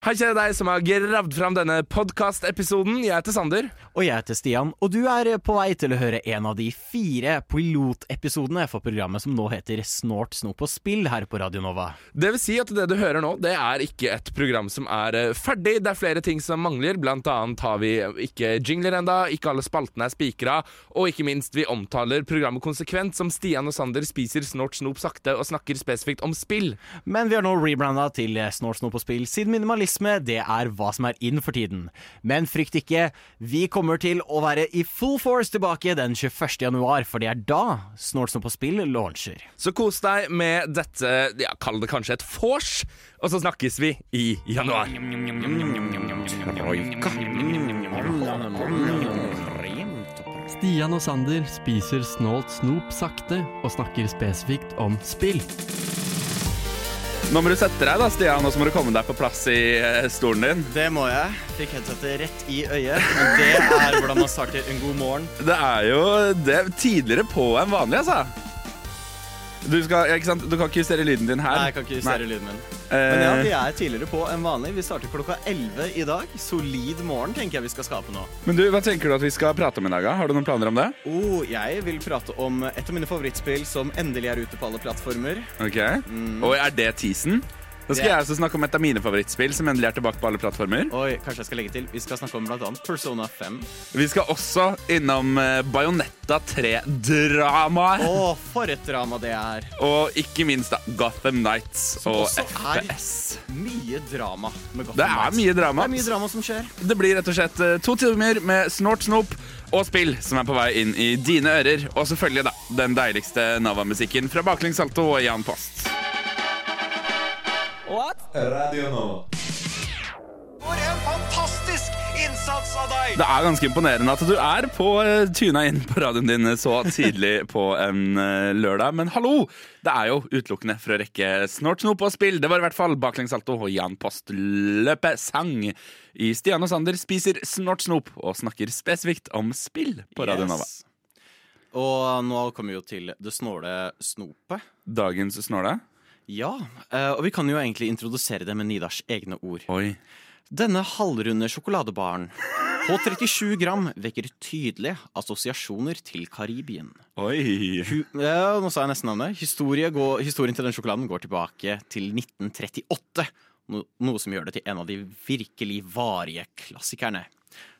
Hei, kjære deg som har gravd fram denne podkastepisoden. Jeg heter Sander. Og jeg heter Stian, og du er på vei til å høre en av de fire pilotepisodene for programmet som nå heter Snort, snop og spill her på Radio Nova. Det vil si at det du hører nå, det er ikke et program som er eh, ferdig. Det er flere ting som mangler. Blant annet har vi ikke jingler enda, ikke alle spaltene er spikra, og ikke minst, vi omtaler programmet konsekvent som Stian og Sander spiser snort, snop sakte og snakker spesifikt om spill. Men vi har nå rebranda til Snort, snop og spill, siden minimalisme det er hva som er in for tiden. Men frykt ikke, vi kommer til å være i full force tilbake den 21. januar, for det er da Snort, snop på spill launcher. Så kos deg med dette, ja, kall det kanskje et vors, og så snakkes vi i januar. Stian og Sander spiser snålt snop sakte og snakker spesifikt om spill. Nå må du sette deg, da, Stian, og så må du komme deg på plass i eh, stolen din. Det må jeg. Fikk headsetet rett i øyet. Men det er hvordan man starter en god morgen. Det er jo det er tidligere på enn vanlig, altså. Du, skal, ikke sant? du kan ikke justere lyden din her. Nei, jeg kan ikke justere lyden min. Eh, Men ja, vi er tidligere på enn vanlig. Vi starter klokka 11 i dag. Solid morgen tenker jeg vi skal skape nå. Men du, Hva tenker du at vi skal prate om i dag? da? Har du noen planer om det? Oh, jeg vil prate om et av mine favorittspill som endelig er ute på alle plattformer. Ok Og er det teasen? Da skal jeg også snakke om et av mine favorittspill som endelig er tilbake på alle plattformer. Oi, kanskje jeg skal legge til. Vi skal snakke om annet Persona 5. Vi skal også innom uh, Bajonetta 3-dramaet. Å, for et drama det er. Og ikke minst da, Gotham Nights Som og også er FPS. mye drama med Gotham Det er mye drama. Det er mye drama som skjer. Det blir rett og slett eh, to timer med snort, snop og spill som er på vei inn i dine ører. Og selvfølgelig da, den deiligste Nava-musikken fra Baklengs Salto og Jan Post. For en fantastisk innsats av deg! Det er ganske imponerende at du er på uh, tuna inn på radioen din så tidlig på en eh, lørdag. Men hallo! Det er jo utelukkende for å rekke snort, snop og spill. Det var i hvert fall baklengssalto og Jan Postløpe sang i Stian og Sander spiser snort, snop og snakker spesifikt om spill på Radio Nova. Yes. Og nå kommer vi jo til det snåle snopet. Dagens snåle. Ja, eh, og vi kan jo egentlig introdusere det med Nidars egne ord. Oi. Denne halvrunde sjokoladebaren på 37 gram vekker tydelige assosiasjoner til Karibien. Oi. Ja, nå sa jeg nesten navnet. Historien, går, historien til den sjokoladen går tilbake til 1938. No, noe som gjør det til en av de virkelig varige klassikerne.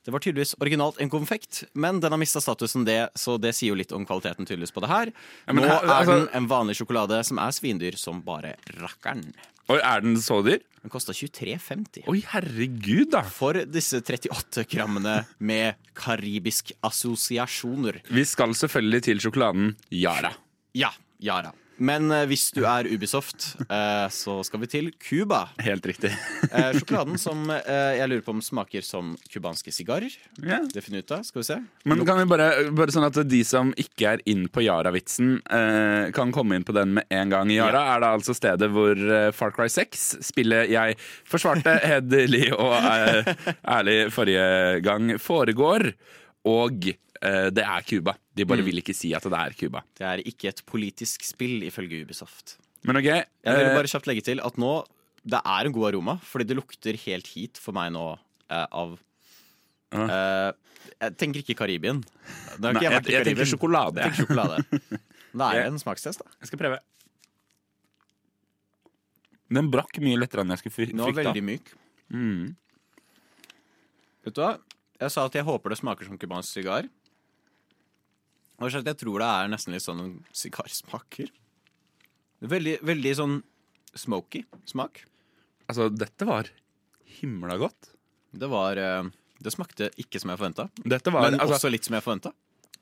Det var tydeligvis originalt en konfekt, men den har mista statusen det, så det sier jo litt om kvaliteten tydeligvis på det her. Ja, men Nå her- er altså- den en vanlig sjokolade som er svindyr som bare rakkeren. Oi, er den så dyr? Den kosta 23,50. Oi, herregud, da. For disse 38 grammene med karibisk assosiasjoner. Vi skal selvfølgelig til sjokoladen Yara. Ja, Yara. Men eh, hvis du er Ubisoft, eh, så skal vi til Cuba. Helt riktig. Eh, sjokoladen som jeg lurer på om smaker som cubanske sigarer. Yeah. Det finner vi ut av. Skal vi se. Men kan vi bare, bare sånn at de som ikke er inn på Yara-vitsen, kan komme inn på den med en gang. Yara er da altså stedet hvor Far Cry 6, spiller jeg forsvarte hederlig og ærlig forrige gang, foregår. Og det er Cuba. De bare vil ikke si at det er Cuba. Det er ikke et politisk spill, ifølge Ubisoft. Men OK. Jeg vil eh, bare kjapt legge til at nå det er en god aroma, fordi det lukter helt hit for meg nå eh, av Uh, eh, Jeg tenker ikke Karibien. Det har Nei, ikke jeg, vært i jeg tenker sjokolade. Jeg tenker sjokolade. Det er en smakstest, da. Jeg skal prøve. Den brakk mye lettere enn jeg skulle frykta. Den var veldig myk. Mm. Vet du hva? Jeg sa at jeg håper det smaker som cubansk sigar. Og jeg tror det er nesten litt sånn sigarsmaker. Veldig, veldig sånn smoky smak. Altså, dette var himla godt. Det var eh, Det smakte ikke som jeg forventa, men altså, også litt som jeg forventa.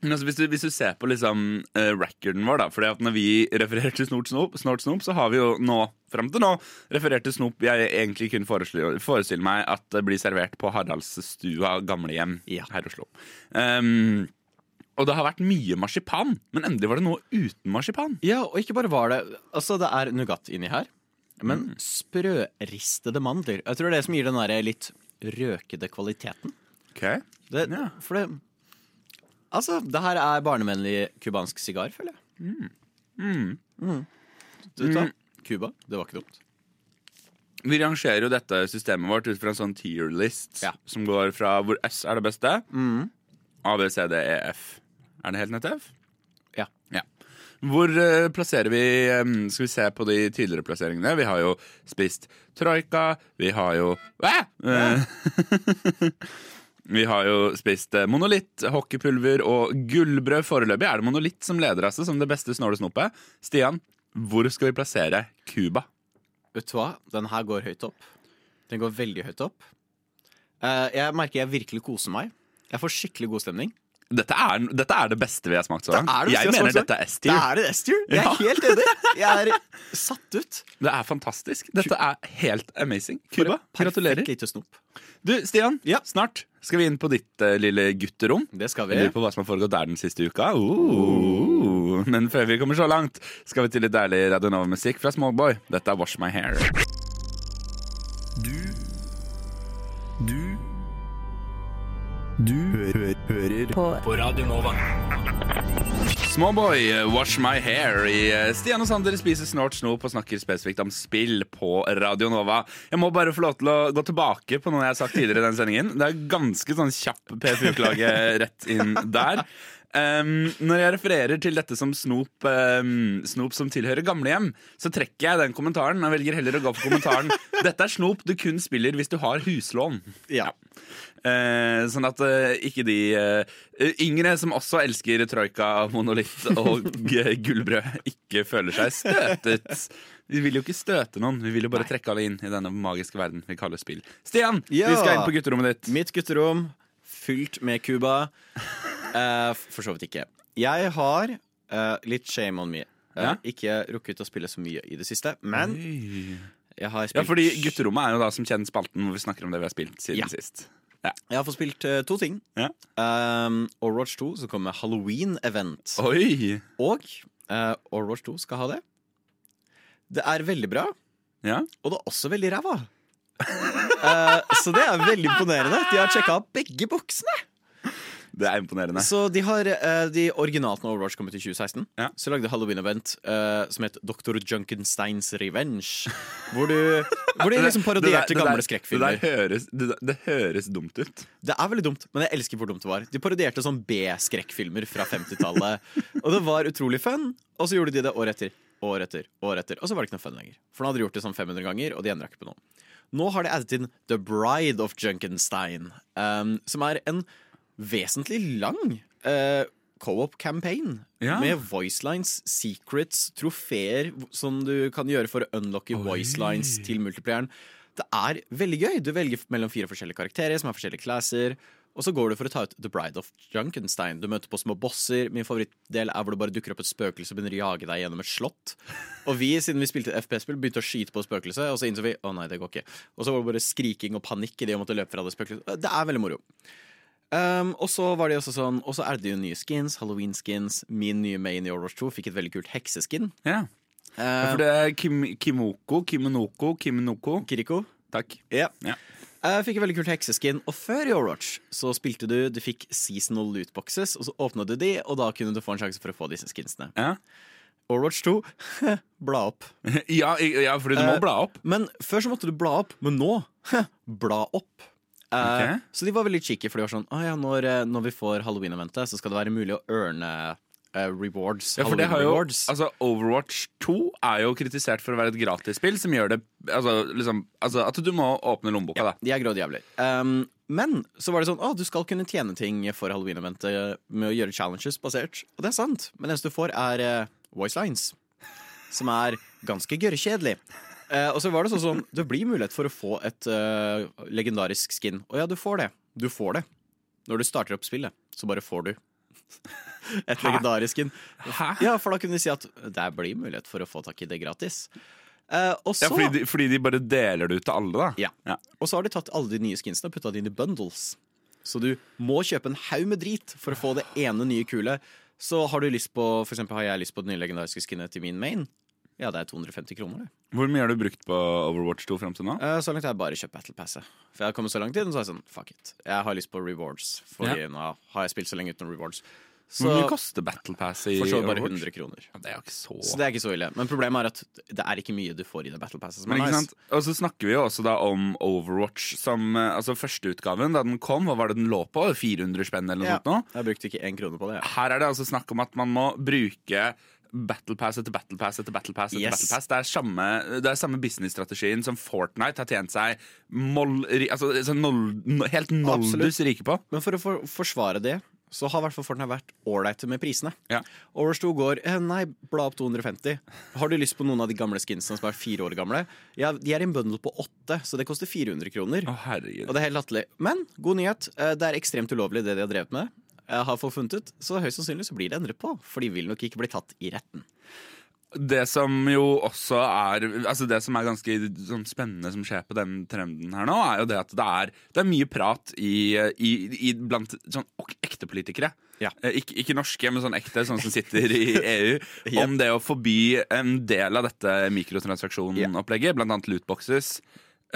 Men altså, hvis, du, hvis du ser på liksom uh, recorden vår, da Fordi at når vi refererer til Snort Snop, Snort Snop, så har vi jo nå, fram til nå, referert til snop jeg egentlig kunne forestille, forestille meg at det blir servert på Haraldsstua gamlehjem Ja. her i Oslo. Um, og det har vært mye marsipan, men endelig var det noe uten marsipan. Ja, og ikke bare var det Altså, det er Nougat inni her, men Mm. sprøristede mandler. Jeg tror det er det som gir den der litt røkede kvaliteten. Ok Det, Ja. For det Altså, det her er barnevennlig cubansk sigar, føler jeg. Mm. Du vet hva? Cuba, det var ikke dumt. Vi rangerer jo dette systemet vårt ut fra en sånn tier list Ja. som går fra hvor S er det beste. A, B, C, D, E, F. Er det helt ned til Ja. Ja. Hvor uh, plasserer vi um, Skal vi se på de tidligere plasseringene. Vi har jo spist troika. Vi har jo Hva? ja. Vi har jo spist eh, monolitt, hockeypulver og gullbrød foreløpig. Er det monolitt som leder altså, som det beste snålesnopet? Stian, hvor skal vi plassere Cuba? Vet du hva? Den her går høyt opp. Den går veldig høyt opp. Uh, jeg merker jeg virkelig koser meg. Jeg får skikkelig god stemning. Dette er, dette er det beste vi har smakt så langt. Det det Jeg mener dette er S-tier. er det S-tier. Jeg er Ja. helt enig. Jeg er satt ut. Det er fantastisk. Dette er helt amazing. Cuba, gratulerer. lite snop. Du, Stian, Ja. snart skal vi inn på ditt uh, lille gutterom. Det skal vi. lurer på hva som har foregått der den siste uka. Uh, men før vi kommer så langt, skal vi til litt deilig Radionova-musikk fra Smallboy. Dette er Wash My Hair. Du Du hø hører på. på Radio Nova. Smallboy, eh, Wash My Hair i eh, Stian og Sander spiser snort snop og snakker spesifikt om spill på Radio Nova. Jeg må bare få lov til å gå tilbake på noe jeg har sagt tidligere i den sendingen. Det er ganske sånn kjapp PFU-klage rett inn der. Um, når jeg refererer til dette som snop, um, snop som tilhører gamlehjem, så trekker jeg den kommentaren og velger heller å gå for kommentaren Dette er snop du kun spiller hvis du har huslån. Ja. Eh, sånn at eh, ikke de eh, yngre som også elsker troika, monolitt og gullbrød, ikke føler seg støtet. Vi vil jo ikke støte noen, vi vil jo bare trekke alle inn i denne magiske verden vi kaller spill. Stian, Ja. vi skal inn på gutterommet ditt. Mitt gutterom fylt med Cuba. Eh, for så vidt ikke. Jeg har eh, litt shame on me. Eh, Ja. Ikke rukket å spille så mye i det siste, men jeg har Ja, fordi gutterommet er jo da som kjent spalten hvor vi snakker om det vi har spilt siden Ja. sist. Jeg har fått spilt eh, to ting. Ja. Um, Overwatch 2, som kommer med Halloween-event. Oi! Og eh, Overwatch 2 skal ha det. Det er veldig bra, Ja. og det er også veldig ræva. Eh, så det er veldig imponerende. De har sjekka begge boksene. Det er imponerende. Så de har eh, de originalt når Overwatch kom ut i 2016. Ja. Så lagde Halloween-event uh, som het Dr. Junkensteins Revenge. Hvor, du, hvor de liksom parodierte Det der- gamle det der- skrekkfilmer. Det, høres, det høres dumt ut. Det er veldig dumt, men jeg elsker hvor dumt det var. De parodierte sånn B-skrekkfilmer fra 50-tallet. og det var utrolig fun. Og så gjorde de det år etter, år etter, år etter. Og så var det ikke noe fun lenger. For nå hadde de gjort det sånn 500 ganger, og de endra ikke på noe. Nå har de addet inn The Bride of Junkenstein, um, som er en vesentlig lang uh, co-op-campaign. Ja. Med voicelines, secrets, trofeer som du kan gjøre for å unlocke voicelines til multiplieren. Det er veldig gøy. Du velger mellom fire forskjellige karakterer som har forskjellige classer. Og så går du for å ta ut The Bride of Junkenstein. Du møter på små bosser. Min favorittdel er hvor det bare dukker opp et spøkelse og begynner å jage deg gjennom et slott. Og vi, siden vi spilte FPS-spill, begynte å skyte på spøkelset, og så innså vi å nei, det går ikke. Og så var det bare skriking og panikk i det å måtte løpe fra det spøkelset. Det er veldig moro. Um, og så var det også sånn Og så er det jo nye skins, Halloween-skins. Min nye main i Overwatch 2 fikk et veldig kult hekseskin. Ja. Uh, For det er Kim, Kimoko, Kimonoko, Kiminoko Kiriko. Takk. Ja. Ja. Jeg fikk et veldig kult hekseskin, og før i Overwatch så spilte du Du fikk seasonal lootboxes, og så åpna du de, og da kunne du få en sjanse for å få disse skinsene. Ja. Overwatch 2 bla opp. Ja, ja, fordi du må Eh, bla opp. Men før så måtte du bla opp, men nå bla opp. Eh, Ok. Så de var veldig cheeky, for de var sånn Å ja, når, eh, når vi får Halloween-eventet, så skal det være mulig å earne Uh, rewards. Ja, for det har jo, altså Overwatch 2 er jo kritisert for å være et gratisspill som gjør det altså, liksom, altså, At du må åpne lommeboka, da. De er grådige jævler. Um, men så var det sånn Å, du skal kunne tjene ting for Halloween-eventet med å gjøre challenges basert. Og det er sant, men det eneste du får, er uh, voice lines. Som er ganske gørrkjedelig. Eh, og så var det sånn sånn Det blir mulighet for å få et eh, legendarisk skin. Og ja, du får det. Du får det. Når du starter opp spillet, så bare får du et legendarisk skin. Hæ? Ja, for da kunne de si at det blir mulighet for å få tak i det gratis. Eh, og så Ja, fordi, de, fordi de bare deler det ut til alle, da. ja. Ja. Og så har de tatt alle de nye skinsene og putta de inn i bundles. Så du må kjøpe en haug med drit for å få det ene nye kule. Så har du lyst på For eksempel har jeg lyst på det nye legendariske skinnet til min main. Ja, det er 250 kroner, det. Hvor mye har du brukt på Overwatch 2 fram til nå? Uh, Så langt har jeg bare kjøpt Battle Passet. For jeg har kommet så langt inn, så er jeg sånn fuck it. Jeg har lyst på rewards. Fordi Ja. nå har jeg spilt så lenge uten rewards. Så Hvor mye koster Battle Pass i for så bare 100 kroner. Ja, det er ikke så Så det er ikke så ille. Men problemet er at det er ikke mye du får i det Battle Passet Men nice. Og så snakker vi jo også da om Overwatch som eh, Altså Førsteutgaven, da den kom, hva var det den lå på? 400 spenn eller noe Ja. sånt nå? Jeg brukte ikke én krone på det. Ja. Her er det altså snakk om at man må bruke Battle Pass etter Battle Pass etter Battle Pass. etter Yes. Battle Pass Det er samme, det er samme businessstrategien som Fortnite har tjent seg mol, altså, sånn no- helt noldus rike på. Men for å for, forsvare det, så har i hvert fall Fortnite vært ålreite med prisene. Ja. Overwatch 2 går eh, Nei, bla opp 250. Har du lyst på noen av de gamle skinsene som er fire år gamle? Ja, De er i en bundle på åtte, så det koster 400 kroner. Å, herregud. Og det er helt latterlig. Men god nyhet. eh, Det er ekstremt ulovlig, det de har drevet med. Jeg har fått funnet ut, så høyst sannsynlig så blir det endret på. For de vil nok ikke bli tatt i retten. Det som jo også er Altså det som er ganske sånn spennende som skjer på den trenden her nå, er jo det at det er, det er mye prat i, i, i blant sånn ekte politikere. Ja. Eh, Ikke, ikke norske, men sånn ekte, sånn som sitter i EU. Om det å forby en del av dette mikrotransaksjonopplegget, blant annet lootboxes.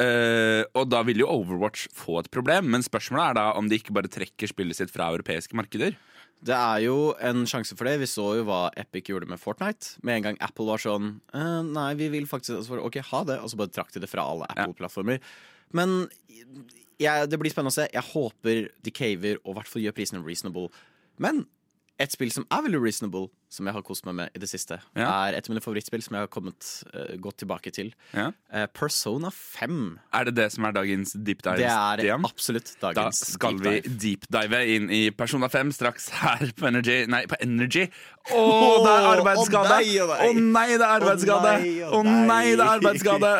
Eh, og da vil jo Overwatch få et problem, men spørsmålet er da om de ikke bare trekker spillet sitt fra europeiske markeder. Det er jo en sjanse for det. Vi så jo hva Epic gjorde med Fortnite. Med en gang Apple var sånn eh, Nei, vi vil faktisk og så var det, OK, ha det. Og så bare trakk de det fra alle Apple-plattformer. Men jeg, det blir spennende å se. Jeg håper de caver og i hvert fall gjør prisene reasonable. Men et spill som er veldig reasonable, som jeg har kost meg med i det siste, Ja. er et av mine favorittspill som jeg har kommet uh, godt tilbake til. Ja. Uh, Persona 5. Er det det som er dagens deep dive? Det er Stian? absolutt Da dagens skal deep vi dive. inn i Persona 5 straks her på Energy. Nei, på Energy. Å, det er arbeidsskade! Å å nei. Det er arbeidsskade! Å nei, nei, det er arbeidsskade!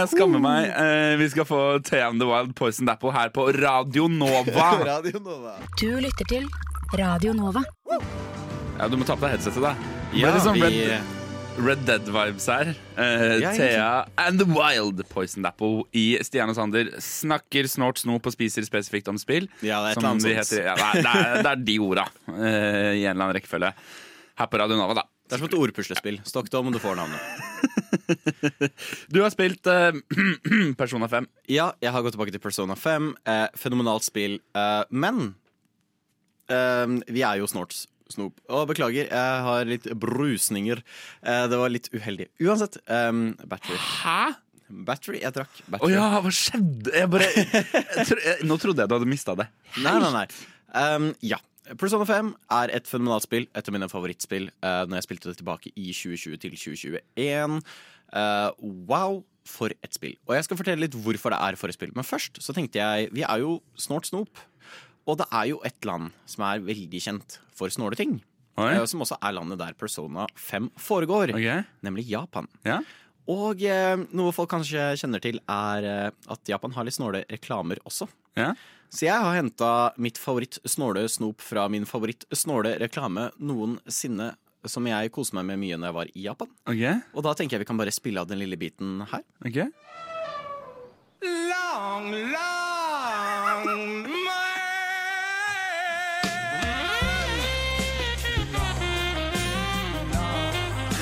Jeg skammer meg. Uh, Vi skal få Thea and the Wild Poison Dappo her på Radio Nova. Radio Nova. Du lytter til Radio Nova. Ja, Du må ta på deg headsetet, da. Ja, sånn vi Red, Red Dead-vibes her. Uh, Ja, Thea and the Wild Poison Apple i Stian og Sander snakker snort snop og spiser spesifikt om spill. Ja, det er et eller annet de heter, ja, det, er, det, er, de orda uh, i en eller annen rekkefølge. Her på Radio Nova, da. Det er som et ordpuslespill. Stokk det om du får navnet. Du har spilt uh, Persona 5. Ja, jeg har gått tilbake til Persona 5. Eh, fenomenalt spill. Eh, men eh, vi er jo snort snop. Og beklager, jeg har litt brusninger. Uh, det var litt uheldig. Uansett. um, battery. Hæ? Battery? Jeg drakk Å oh, ja, hva skjedde? Jeg bare, jeg, tro- jeg, nå trodde jeg du hadde mista det. Nei, nei, nei. Um, ja. Persona 5 er et fenomenalt spill. Et av mine favorittspill uh, når jeg spilte det tilbake i 2020 til 2021. Uh, wow, for et spill. Og jeg skal fortelle litt hvorfor det er for et spill. Men først så tenkte jeg Vi er jo snort snop. Og det er jo et land som er veldig kjent for snåle ting. Oi. eh, Som også er landet der Persona 5 foregår. okay. Nemlig Japan. Ja. Og eh, noe folk kanskje kjenner til, er eh, at Japan har litt snåle reklamer også. Ja. Så jeg har henta mitt favoritt-snåle snop fra min favoritt-snåle reklame noensinne, som jeg koste meg med mye når jeg var i Japan. Okay. Og da tenker jeg vi kan bare spille av den lille biten her.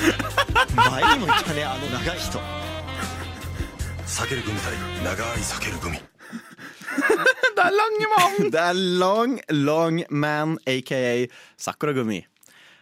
Ok Long, long Det er lange mann! Det er Long Long Man, aka Sakuragumi.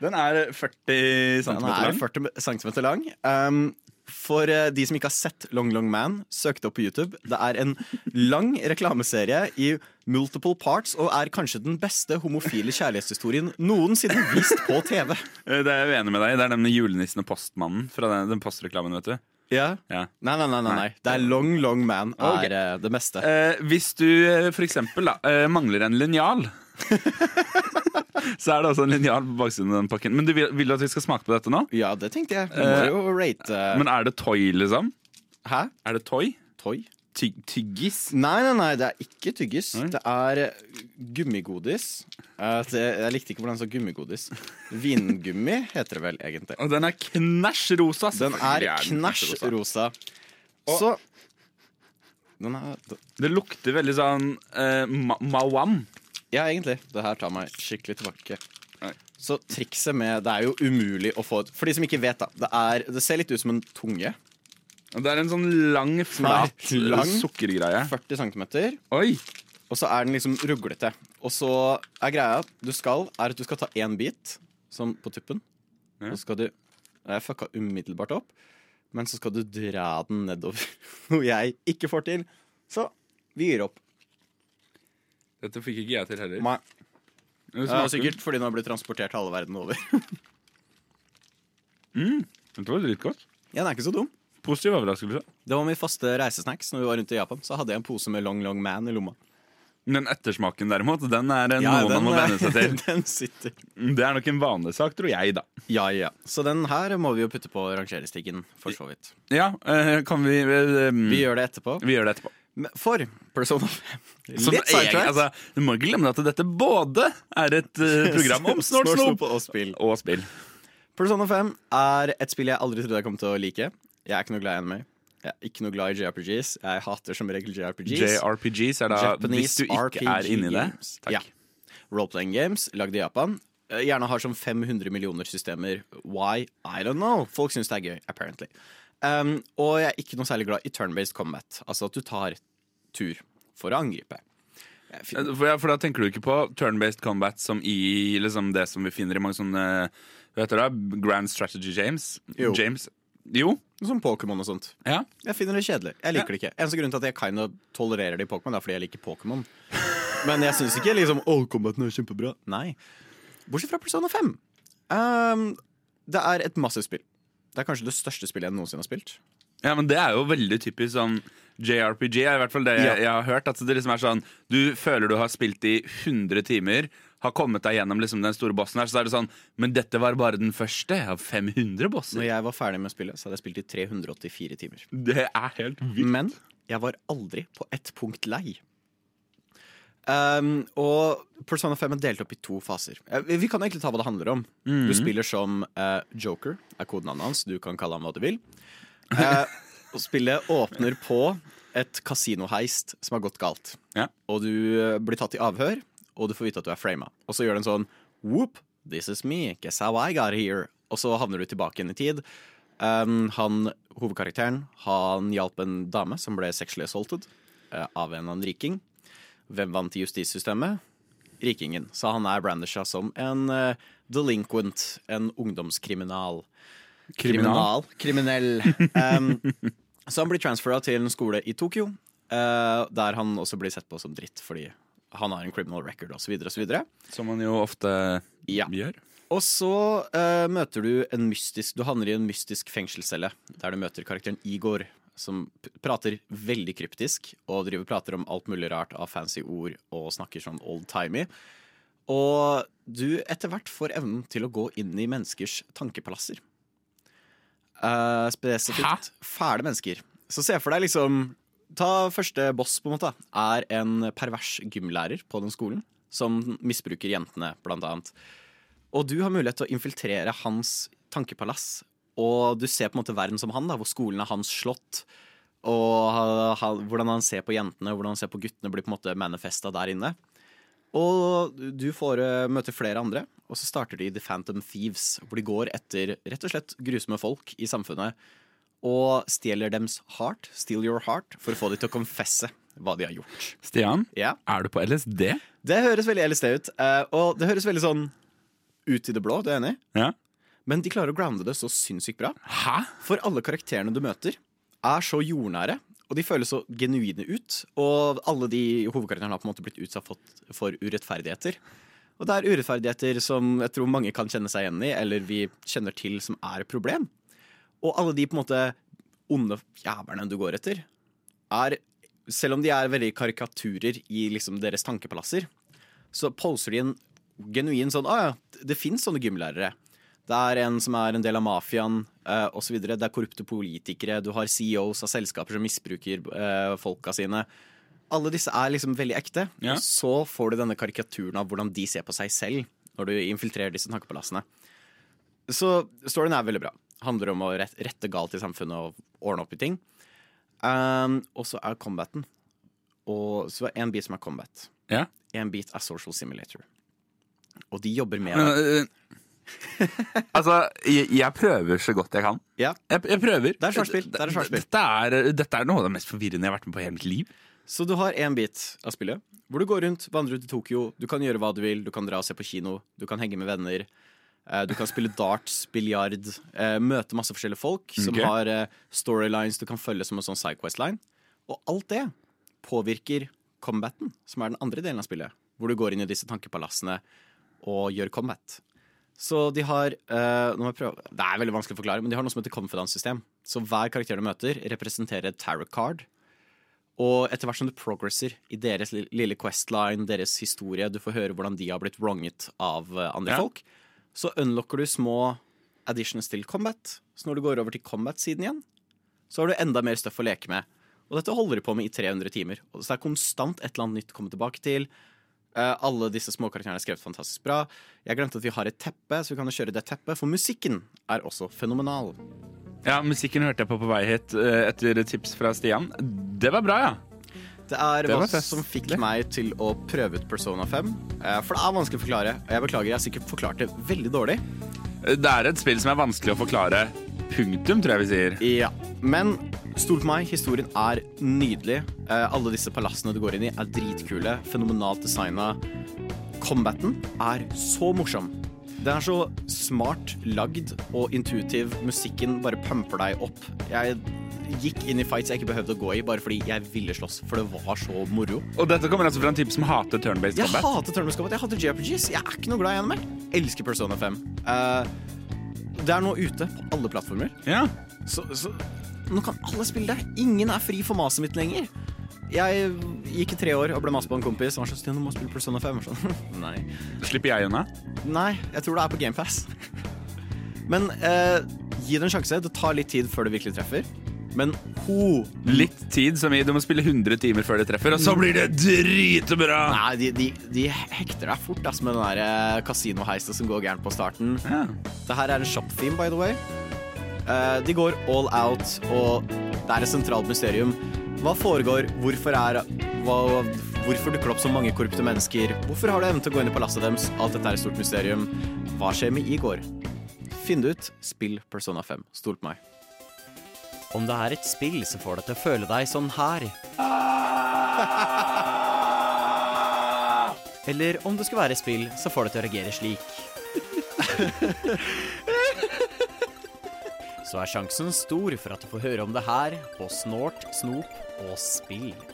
Den er 40 cm lang. Den er 40 cm lang. Um, for eh, de som ikke har sett Long Long Man, søk det opp på YouTube. Det er en lang reklameserie i multiple parts og er kanskje den beste homofile kjærlighetshistorien noensinne vist på TV. Eh, Det er jeg uenig med deg. Det er den med julenissen og postmannen fra den, den postreklamen, vet du. Ja. Ja. Nei, nei, nei, nei. Det er Long Long Man er okay. det meste. Eh, hvis du eh, for eksempel da, eh, mangler en linjal Så er det også en linjal på baksiden av den pakken. Men du vil, vil du at vi skal smake på dette nå? Ja, det tenkte jeg. Må Eh, jo rate Men er det toy, liksom? Hæ? Er det toy? Toy? Ty tyggis? Nei, nei, nei, det er ikke tyggis. Nei. Det er eh, gummigodis. Eh, det, jeg likte ikke hvordan det sa gummigodis. Vingummi heter det vel egentlig. Og den er knæsj rosa. Den er knæsj rosa. Så Den er Det lukter veldig sånn eh, ma mawam. Ja, egentlig. Det her tar meg skikkelig tilbake. Nei. Så trikset med Det er jo umulig å få et For de som ikke vet, da. Det, er, det ser litt ut som en tunge. Det er en sånn lang, flat lang. sukkergreie. 40 cm. Oi! Og så er den liksom ruglete. Og så er greia du skal, er at du skal ta én bit, sånn på tuppen. Ja. Og så skal du Jeg fucka umiddelbart opp. Men så skal du dra den nedover. Noe jeg ikke får til. Så vi gir opp. Dette fikk ikke jeg til heller. Nei. Det var sikkert fordi den har blitt transportert halve verden over. Dette var dritgodt. Ja, den er ikke så dum. Positiv overraskelse. Det var min faste reisesnacks når vi var rundt i Japan. Så hadde jeg en pose med Long Long Man i lomma. Den ettersmaken derimot, den er eh, noe man må venne seg til. den sitter. Det er nok en vanesak, tror jeg, da. Ja, ja. Så den her må vi jo putte på rangerestigen, for så vidt. Ja, eh, kan vi eh, Vi gjør det etterpå. vi gjør det etterpå. For Persona 5 Som Litt sidetrack. altså, du må ikke glemme at dette både er et eh, program om snort snop og spill. og spill. Persona 5 er et spill jeg aldri trodde jeg kom til å like. Jeg er ikke noe glad i anime. Jeg er ikke noe glad i JRPGs. Jeg hater som regel JRPGs. JRPGs er da hvis du ikke er inni det. Takk. Ja. Roleplaying games lagd i Japan. Eh, Gjerne har som 500 millioner systemer. Why? I don't know. Folk syns det er gøy, apparently. Um, og jeg er ikke noe særlig glad i turn-based combat. Altså at du tar tur for å angripe. For, ja, for da tenker du ikke på turn-based combat som i liksom, det som vi finner i mange sånne Hva heter det? Grand Strategy James? Jo. James. Jo. Som Pokémon og sånt. Ja. Jeg finner det kjedelig. Jeg liker det ikke. Eneste grunn til at jeg kind of tolererer det i Pokémon, er fordi jeg liker Pokémon. Men jeg syns ikke liksom All combaten er kjempebra. Nei. Bortsett fra Persona 5. Um, det er et massivt spill. Det er kanskje det største spillet jeg noensinne har spilt. ja, men det er jo veldig typisk sånn JRPG, er i hvert fall det jeg, Ja. jeg har hørt. At det liksom er sånn Du føler du har spilt i 100 timer, har kommet deg gjennom liksom den store bossen her, så er det sånn Men dette var bare den første av 500 bosser. Når jeg var ferdig med spillet, så hadde jeg spilt i 384 timer. Det er helt vilt. Men jeg var aldri på ett punkt lei. Um, og Persona 5 er delt opp i to faser. Eh, Vi kan egentlig ta hva det handler om. Du spiller som uh, Joker, er kodenavnet hans. Du kan kalle ham hva du vil. Uh, og spillet åpner på et kasinoheist som har gått galt. Ja. Og du blir tatt i avhør, og du får vite at du er frama. Og så gjør den sånn Whoop, this is me. Guess how I got here. Og så havner du tilbake igjen i tid. Um, han, hovedkarakteren han hjalp en dame som ble sexually assaulted uh, av en annen riking. Hvem vant i justissystemet? Rikingen. Så han er brandisha som en uh, delinquent, en ungdomskriminal. Kriminal? Kriminell. Um, så han blir transfera til en skole i Tokyo, uh, der han også blir sett på som dritt fordi han har en criminal record osv. Som man jo ofte Ja. gjør. Og så uh, møter du en mystisk Du havner i en mystisk fengselscelle der du møter karakteren Igor, som prater veldig kryptisk og driver prater om alt mulig rart av fancy ord og snakker sånn old-timey. Og du etter hvert får evnen til å gå inn i menneskers tankepalasser. Uh, spesifikt fæle mennesker. Så se for deg liksom Ta første boss, på en måte. Er en pervers gymlærer på den skolen som misbruker jentene, blant annet. Og du har mulighet til å infiltrere hans tankepalass. Og du ser på en måte verden som han, da, hvor skolen er hans slott. Og ha- ha- hvordan han ser på jentene, hvordan han ser på guttene, blir på en måte manifesta der inne. Og du får eh, møte flere andre, og så starter de The Phantom Thieves. Hvor de går etter rett og slett grusomme folk i samfunnet og stjeler dems heart, steal your heart, for å få dem til å confesse hva de har gjort. Stian, Ja, er du på LSD? Det høres veldig LSD ut, eh, og det høres veldig sånn ut i det blå, du er enig? Ja. Men de klarer å grounde det så sinnssykt bra. Hæ? For alle karakterene du møter, er så jordnære, og de føles så genuine ut. Og alle de hovedkarakterene har på en måte blitt utsatt for, urettferdigheter. Og det er urettferdigheter som jeg tror mange kan kjenne seg igjen i, eller vi kjenner til som er et problem. Og alle de på en måte onde jævlene du går etter, er Selv om de er veldig karikaturer i liksom deres tankepalasser, så poser de en genuin sånn Å ja, det fins sånne gymlærere. Det er en som er en del av mafiaen eh, osv. Det er korrupte politikere. Du har CEOs av selskaper som misbruker eh, folka sine. Alle disse er liksom veldig ekte. Ja. Og så får du denne karikaturen av hvordan de ser på seg selv når du infiltrerer disse tankepalassene. Så storyen er veldig bra. Handler om å rette galt i samfunnet og ordne opp i ting. Um, og så er combaten. Og så er en bit som er combat. Ja. En bit er social simulator. Og de jobber med Men, øh, altså, jeg, jeg prøver så godt jeg kan. Ja, Jeg, jeg prøver. Det er svarspill. Det er svarspill. Dette er, dette er noe av det mest forvirrende jeg har vært med på i hele mitt liv. Så du har en bit av spillet hvor du går rundt, vandrer ut i Tokyo. Du kan gjøre hva du vil. Du kan dra og se på kino. Du kan henge med venner. Eh, Du kan spille darts, biljard, eh, møte masse forskjellige folk som okay. har eh, storylines du kan følge som en sånn sidequest-line. Og alt det påvirker combaten, som er den andre delen av spillet. Hvor du går inn i disse tankepalassene og gjør combat. Så de har uh, nå må jeg prøve, Det er veldig vanskelig å forklare, men de har noe som heter confidence-system. Så hver karakter du møter, representerer et tarot card. Og etter hvert som du progresser i deres lille questline, deres historie, du får høre hvordan de har blitt wronget av eh, andre Ja. folk, så unlocker du små additions til combat. Så når du går over til combat-siden igjen, så har du enda mer stuff å leke med. Og dette holder de på med i 300 timer. Og så det er konstant et eller annet nytt å komme tilbake til. Eh, alle disse småkarakterene er skrevet fantastisk bra. Jeg glemte at vi har et teppe, så vi kan jo kjøre det teppet, for musikken er også fenomenal. Ja, musikken hørte jeg på på vei hit eh, etter tips fra Stian. Det var bra, ja. Det er Det hva fest. som fikk meg til å prøve ut Persona 5. eh, For det er vanskelig å forklare. Og jeg beklager, jeg har sikkert forklart det veldig dårlig. Det er et spill som er vanskelig å forklare. Punktum, tror jeg vi sier. Ja, Men stol på meg, historien er nydelig. Eh, alle disse palassene du går inn i, er dritkule. Fenomenalt designa. Combaten er så morsom. Den er så smart lagd og intuitiv. Musikken bare pumper deg opp. Jeg gikk inn i fights jeg ikke behøvde å gå i, bare fordi jeg ville slåss. For det var så moro. Og dette kommer altså fra en type som hater turn-based combat? Jeg hater Turn-based combat. Jeg hater JRPGs. Jeg er ikke noe glad i NML. Elsker Persona 5. Uh, det er nå ute på alle plattformer. Ja. Så, så nå kan alle spille det. Ingen er fri for maset mitt lenger. Jeg gikk i tre år og ble mast på en kompis. Han var sånn, Stian, du må spille Persona 5. Sånn, Nei. Slipper jeg unna? Nei, jeg tror det er på GamePass. Men eh, gi det en sjanse. Det tar litt tid før det virkelig treffer. Men ho Litt tid, som i du må spille 100 timer før det treffer, og så blir det dritbra! Nei, de, de, de hekter deg fort ass, med den der kasinoheisen som går gærent på starten. Ja. Det her er en shop-theme, by the way. Eh, de går all out, og det er et sentralt mysterium. Hva foregår? Hvorfor er hva, Hvorfor dukker det opp så mange korrupte mennesker? Hvorfor har du evnen til å gå inn i palasset deres? Alt dette er et stort mysterium. Hva skjer med Igor? Finn det ut. Spill Persona 5. Stol på meg. Om det er et spill som får deg til å føle deg sånn her. Eller om det skulle være spill som får deg til å reagere slik. Så er sjansen stor for at du får høre om det her på Snort, Snop og Spill.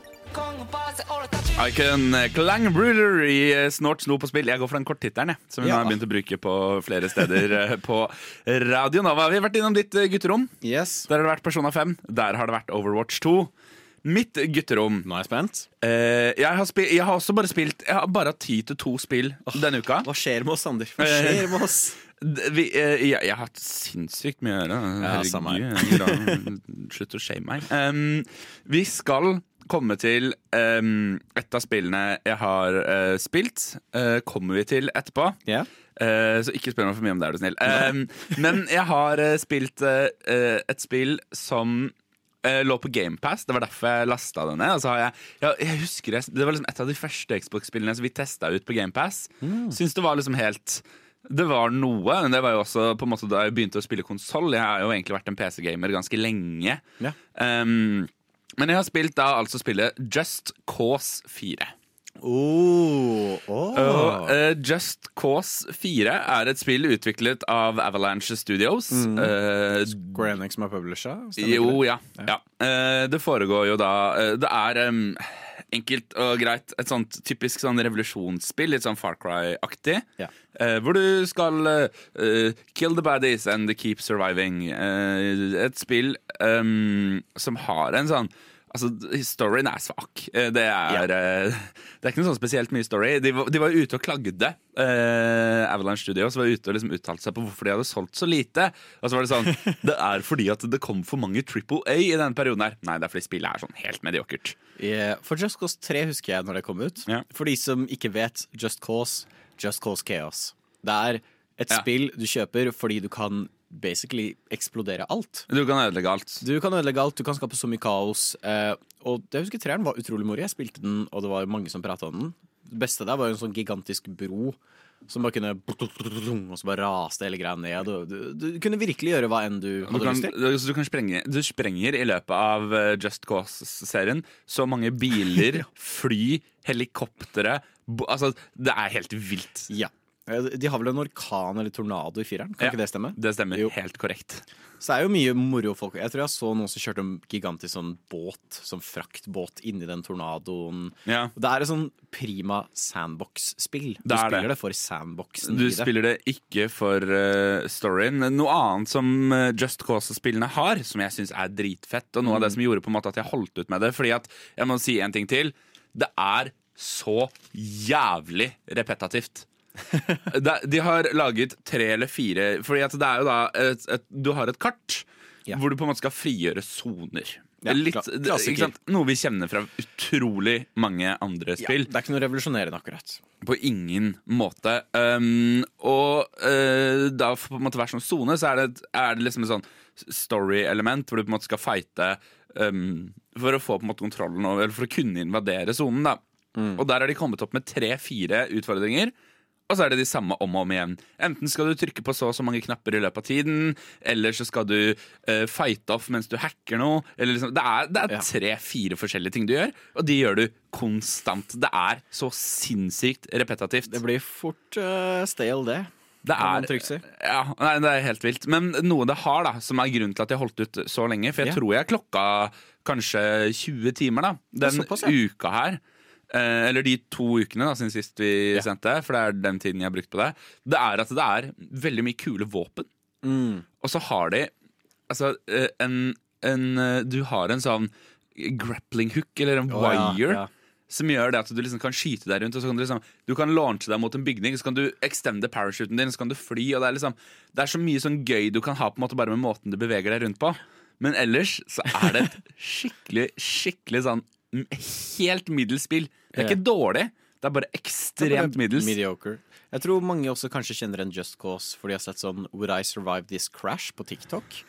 Icon Clang Bruder i eh, Snort, Snop og Spill. Jeg går for den korttittelen, som vi Ja. har begynt å bruke på flere steder eh, på Radio Nova. Vi har vært innom ditt eh, gutterom. Yes. Der har det vært Persona 5. Der har det vært Overwatch 2. Mitt gutterom. Nå er jeg spent. Eh, jeg, har spil jeg har også bare spilt Jeg har bare hatt tid til to spill denne uka. Hva skjer med oss, Sander? Hva Eh, skjer med oss? Vi, eh, jeg, jeg har hatt sinnssykt mye å gjøre. Ja. Herregud, er bra. Slutt å shame meg. Um, vi skal komme til um, et av spillene jeg har uh, spilt. Uh, kommer vi til etterpå. Yeah. Uh, så ikke spør meg for mye om det, er du snill. Um, men jeg har eh, spilt et spill som lå på GamePass. Det var derfor jeg lasta det ned. Og så har jeg, ja, jeg husker jeg, Det var liksom et av de første Xbox-spillene som vi testa ut på GamePass. Mm. Syns det var liksom helt det var noe, men det var jo også på en måte da jeg begynte å spille konsoll. Jeg har jo egentlig vært en PC-gamer ganske lenge. Ja. Um, men jeg har spilt da altså spillet Just Cause 4. Oh, oh. Og, eh, Just Cause 4 er et spill utviklet av Avalanche Studios. Eh, Square Enix som er publisher? jo, ja. ja. Uh, det foregår jo da Det er em, enkelt og greit et sånt typisk sånn revolusjonsspill, litt sånn Far Cry-aktig. Ja. Eh, hvor du skal eh, kill the baddies and keep surviving. Eh, et spill em, som har en sånn Altså, Storyen er svak. Eh, Det er, ja. det er ikke noe sånn spesielt mye story. De var, de var ute og klagde. Eh, Avalanche Studios var ute og liksom uttalte seg på hvorfor de hadde solgt så lite. Og så var det sånn Det er fordi at det kom for mange Triple A i denne perioden her. Nei, det er fordi spillet er sånn helt mediokert. Yeah. For Just Cause 3 husker jeg når det kom ut. Yeah. For de som ikke vet, Just Cause, Just Cause Chaos. Det er et Ja. spill du kjøper fordi du kan basically eksplodere alt. Du kan ødelegge alt. Du kan ødelegge alt, du kan skape så mye kaos. Eh, og det jeg husker treeren var utrolig moro. Jeg spilte den, og det var mange som prata om den. Det beste der var en sånn gigantisk bro Som bare kunne Og så bare raste hele greia ned. Du, du, du kunne virkelig gjøre hva enn du Du hadde kan, lyst til. du, du kan sprenge Du sprenger i løpet av eh, Just Cause-serien så mange biler, fly, helikoptre Altså, det er helt vilt. Ja. De har vel en orkan eller tornado i fireren? Kan Ja. ikke det stemme? Det stemmer Jo. helt korrekt. Så det er jo mye moro folk Jeg tror jeg så noen som kjørte en gigantisk sånn båt, sånn fraktbåt, inni den tornadoen. Ja. Det er et sånn prima sandbox-spill. Du Det er spiller det. det, for sandboxen Du spiller det ikke for uh, storyen. Noe annet som eh, Just Cause-spillene har, som jeg syns er dritfett, og noe av Mm. det som gjorde på en måte at jeg holdt ut med det Fordi at, jeg må si en ting til. Det er så jævlig repetativt. de har laget tre eller fire Fordi at det er jo da et, et, Du har et kart Ja. hvor du på en måte skal frigjøre soner. Ja, Litt? Noe vi kjenner fra utrolig mange andre ja, spill. det er ikke noe revolusjonerende, akkurat. På ingen måte. Um, og uh, da for på en måte hver sånn sone så er det, er det liksom et sånn story-element hvor du på en måte skal fighte um, for å få på en måte kontrollen over, eller for å kunne invadere sonen. da. Og der har de kommet opp med tre-fire utfordringer. Og så er det de samme om og om igjen. Enten skal du trykke på så og så mange knapper i løpet av tiden, eller så skal du uh, fighte off mens du hacker noe. Eller liksom, det er, er Ja. tre-fire forskjellige ting du gjør, og de gjør du konstant. Det er så sinnssykt repetativt. Det blir fort uh, stale, det. Det er, ja, nei, det er helt vilt. Men noe det har, da, som er grunnen til at jeg holdt ut så lenge For jeg yeah. tror jeg klokka kanskje 20 timer da den såpass, ja. uka her. Eh, eller de to ukene da, siden sist vi Ja. sendte, for det er den tiden jeg har brukt på det. Det er at det er veldig mye kule våpen. Mm. Og så har de altså eh, en, en eh, Du har en sånn grappling hook, eller en oh, wire, ja. som gjør det at du liksom kan skyte deg rundt. Og så kan du liksom Du kan launche deg mot en bygning, så kan du extende parachuten din, så kan du fly. Og det er liksom Det er så mye sånn gøy du kan ha på en måte bare med måten du beveger deg rundt på. Men ellers så er det et skikkelig, skikkelig sånn helt middels spill. Det er ikke dårlig, det er bare ekstremt middels. Mediocre. Jeg tror mange også kanskje kjenner en Just Cause, for de har sett sånn Would I Survive This Crash på TikTok.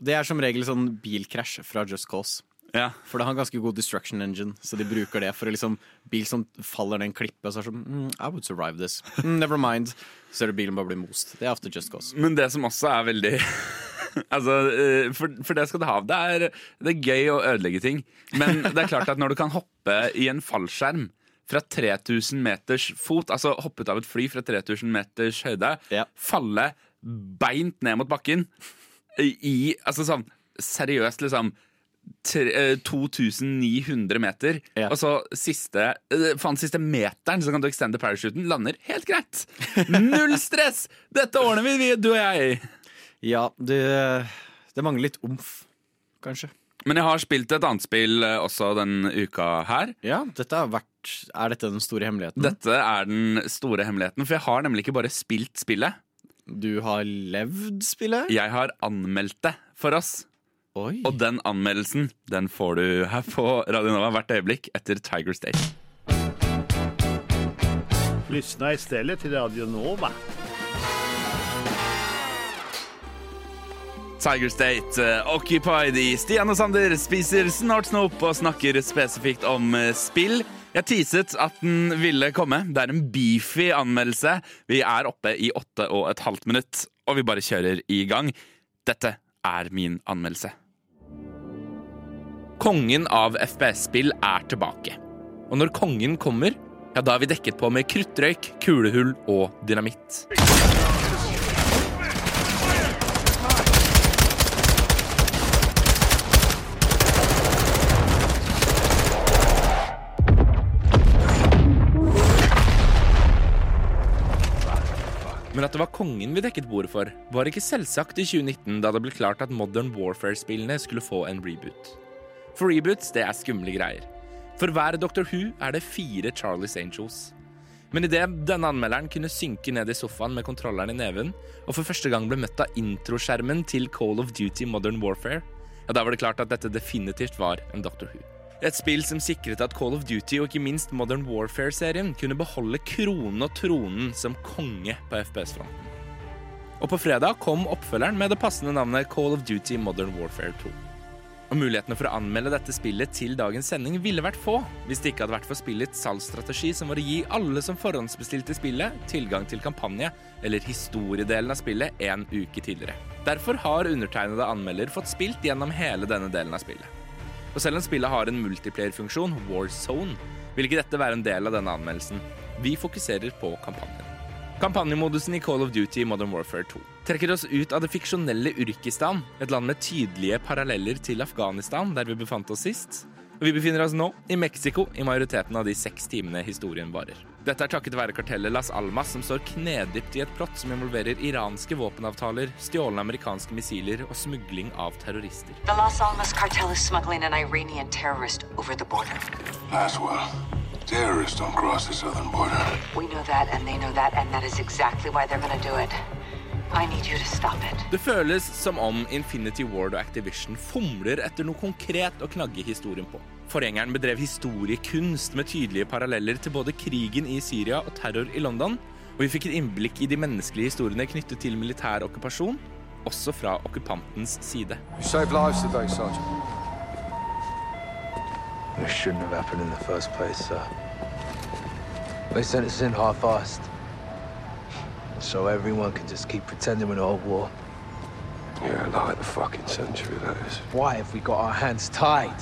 Det er som regel sånn bilkrasj fra Just Cause. Ja. For det har en ganske god destruction engine, så de bruker det for å liksom Bil som faller ned en klippe, og så er det sånn mm, I would survive this. Mm, never mind. Så er det bilen bare blir most. Det er ofte Just Cause. Men det som også er veldig Altså, eh, for, for det skal du ha. Det er, det er gøy å ødelegge ting. Men det er klart at når du kan hoppe i en fallskjerm fra 3000 meters fot, altså hoppe ut av et fly fra 3000 meters høyde, Ja. falle beint ned mot bakken i Altså sånn seriøst, liksom eh, 2900 meter. Ja. Og så siste eh, faen, siste meteren, så kan du extende parachuten. Lander helt greit. Null stress! Dette ordner vi, du og jeg. Ja, det, det mangler litt omf, kanskje. Men jeg har spilt et annet spill eh, også den uka her. Ja, dette har vært Er dette den store hemmeligheten? Dette er den store hemmeligheten, for jeg har nemlig ikke bare spilt spillet. Du har levd spillet? Jeg har anmeldt det for oss. Oi. Og den anmeldelsen den får du her på Radio Nova hvert øyeblikk etter Tiger State. Lyssna stedet til Radio Nova. Tiger State, eh, Occupied i Stian og Sander spiser snart snop og snakker spesifikt om eh, spill. Jeg teaset at den ville komme. Det er en beefy anmeldelse. Vi er oppe i åtte og et halvt minutt, og vi bare kjører i gang. Dette er min anmeldelse. Kongen av FPS-spill er tilbake. Og når kongen kommer, ja, da er vi dekket på med kruttrøyk, kulehull og dynamitt. Men at det var kongen vi dekket bordet for, var ikke selvsagt i 2019 da det ble klart at Modern Warfare-spillene skulle få en reboot. For reboots, det er skumle greier. For hver Doctor Who er det fire Charlies Angels. Men idet denne anmelderen kunne synke ned i sofaen med kontrolleren i neven, og for første gang ble møtt av introskjermen til Call of Duty Modern Warfare, ja, da var det klart at dette definitivt var en Doctor Who. Et spill som sikret at Call of Duty og ikke minst Modern Warfare-serien kunne beholde kronen og tronen som konge på FPS-fronten. Og på fredag kom oppfølgeren med det passende navnet Call of Duty Modern Warfare 2. Og mulighetene for å anmelde dette spillet til dagens sending ville vært få hvis det ikke hadde vært for spillets salgsstrategi som var å gi alle som forhåndsbestilte spillet, tilgang til kampanje eller historiedelen av spillet en uke tidligere. Derfor har undertegnede anmelder fått spilt gjennom hele denne delen av spillet. Og selv om spillet har en multiplayer-funksjon, Warzone, vil ikke dette være en del av denne anmeldelsen. Vi fokuserer på kampanjen. Kampanjemodusen i Call of Duty Modern Warfare 2 trekker oss ut av det fiksjonelle Urkistan, et land med tydelige paralleller til Afghanistan, der vi befant oss sist. Og vi befinner oss nå i Mexico i majoriteten av de seks timene historien varer. Dette er takket være kartellet Las Almas, som står knedypt i et plott som involverer iranske våpenavtaler, stjålne amerikanske missiler og smugling av terrorister. The Los Alamos cartel is smuggling an Iranian terrorist over the border. Laswell, terrorists don't cross the southern border. We know that, and they know that, and that is exactly why they're do need to stop it. Det føles som om Infinity Ward og Activision fomler etter noe konkret å knagge historien på. Forgjengeren bedrev historiekunst med tydelige paralleller til både krigen i Syria og terror i London, og vi fikk et innblikk i de menneskelige historiene knyttet til militær okkupasjon, også fra okkupantens side. Today, Sergeant. It shouldn't have happened in the first place, sir. They sent us in half-assed. So everyone can just keep pretending we're not at war. Yeah, like the fucking century, that is. Why have we got our hands tied?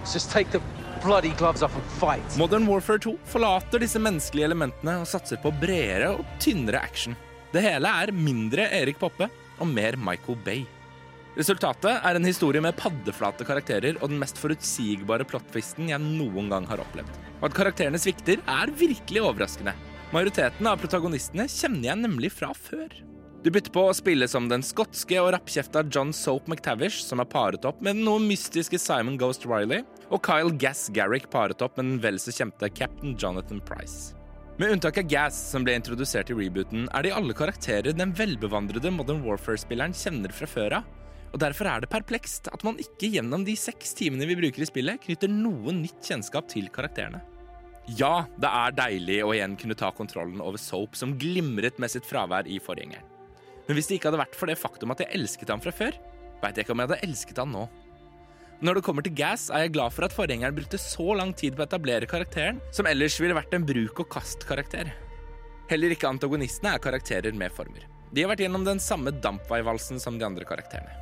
Let's just take the bloody gloves off and fight. Modern Warfare 2 forlater disse menneskelige elementene og satser på bredere og tynnere action. Det hele er mindre Erik Poppe og mer Michael Bay. Resultatet er en historie med paddeflate karakterer og den mest forutsigbare plottvisten jeg noen gang har opplevd. Og at karakterene svikter, er virkelig overraskende. Majoriteten av protagonistene kjenner jeg nemlig fra før. Du bytter på å spille som den skotske og rappkjefta John Soap McTavish, som er paret opp med den noe mystiske Simon Ghost Riley, og Kyle Gass Garrick paret opp med den vel så kjente Captain Jonathan Price. Med unntak av Gass, som ble introdusert i rebooten, er de alle karakterer den velbevandrede Modern Warfare-spilleren kjenner fra før av. Og Derfor er det perplekst at man ikke gjennom de seks timene vi bruker i spillet, knytter noe nytt kjennskap til karakterene. Ja, det er deilig å igjen kunne ta kontrollen over Soap, som glimret med sitt fravær i forgjengeren. Men hvis det ikke hadde vært for det faktum at jeg elsket ham fra før, veit jeg ikke om jeg hadde elsket han nå. Når det kommer til Gas, er jeg glad for at forgjengeren brukte så lang tid på å etablere karakteren, som ellers ville vært en bruk-og-kast-karakter. Heller ikke antagonistene er karakterer med former. De har vært gjennom den samme dampveivalsen som de andre karakterene.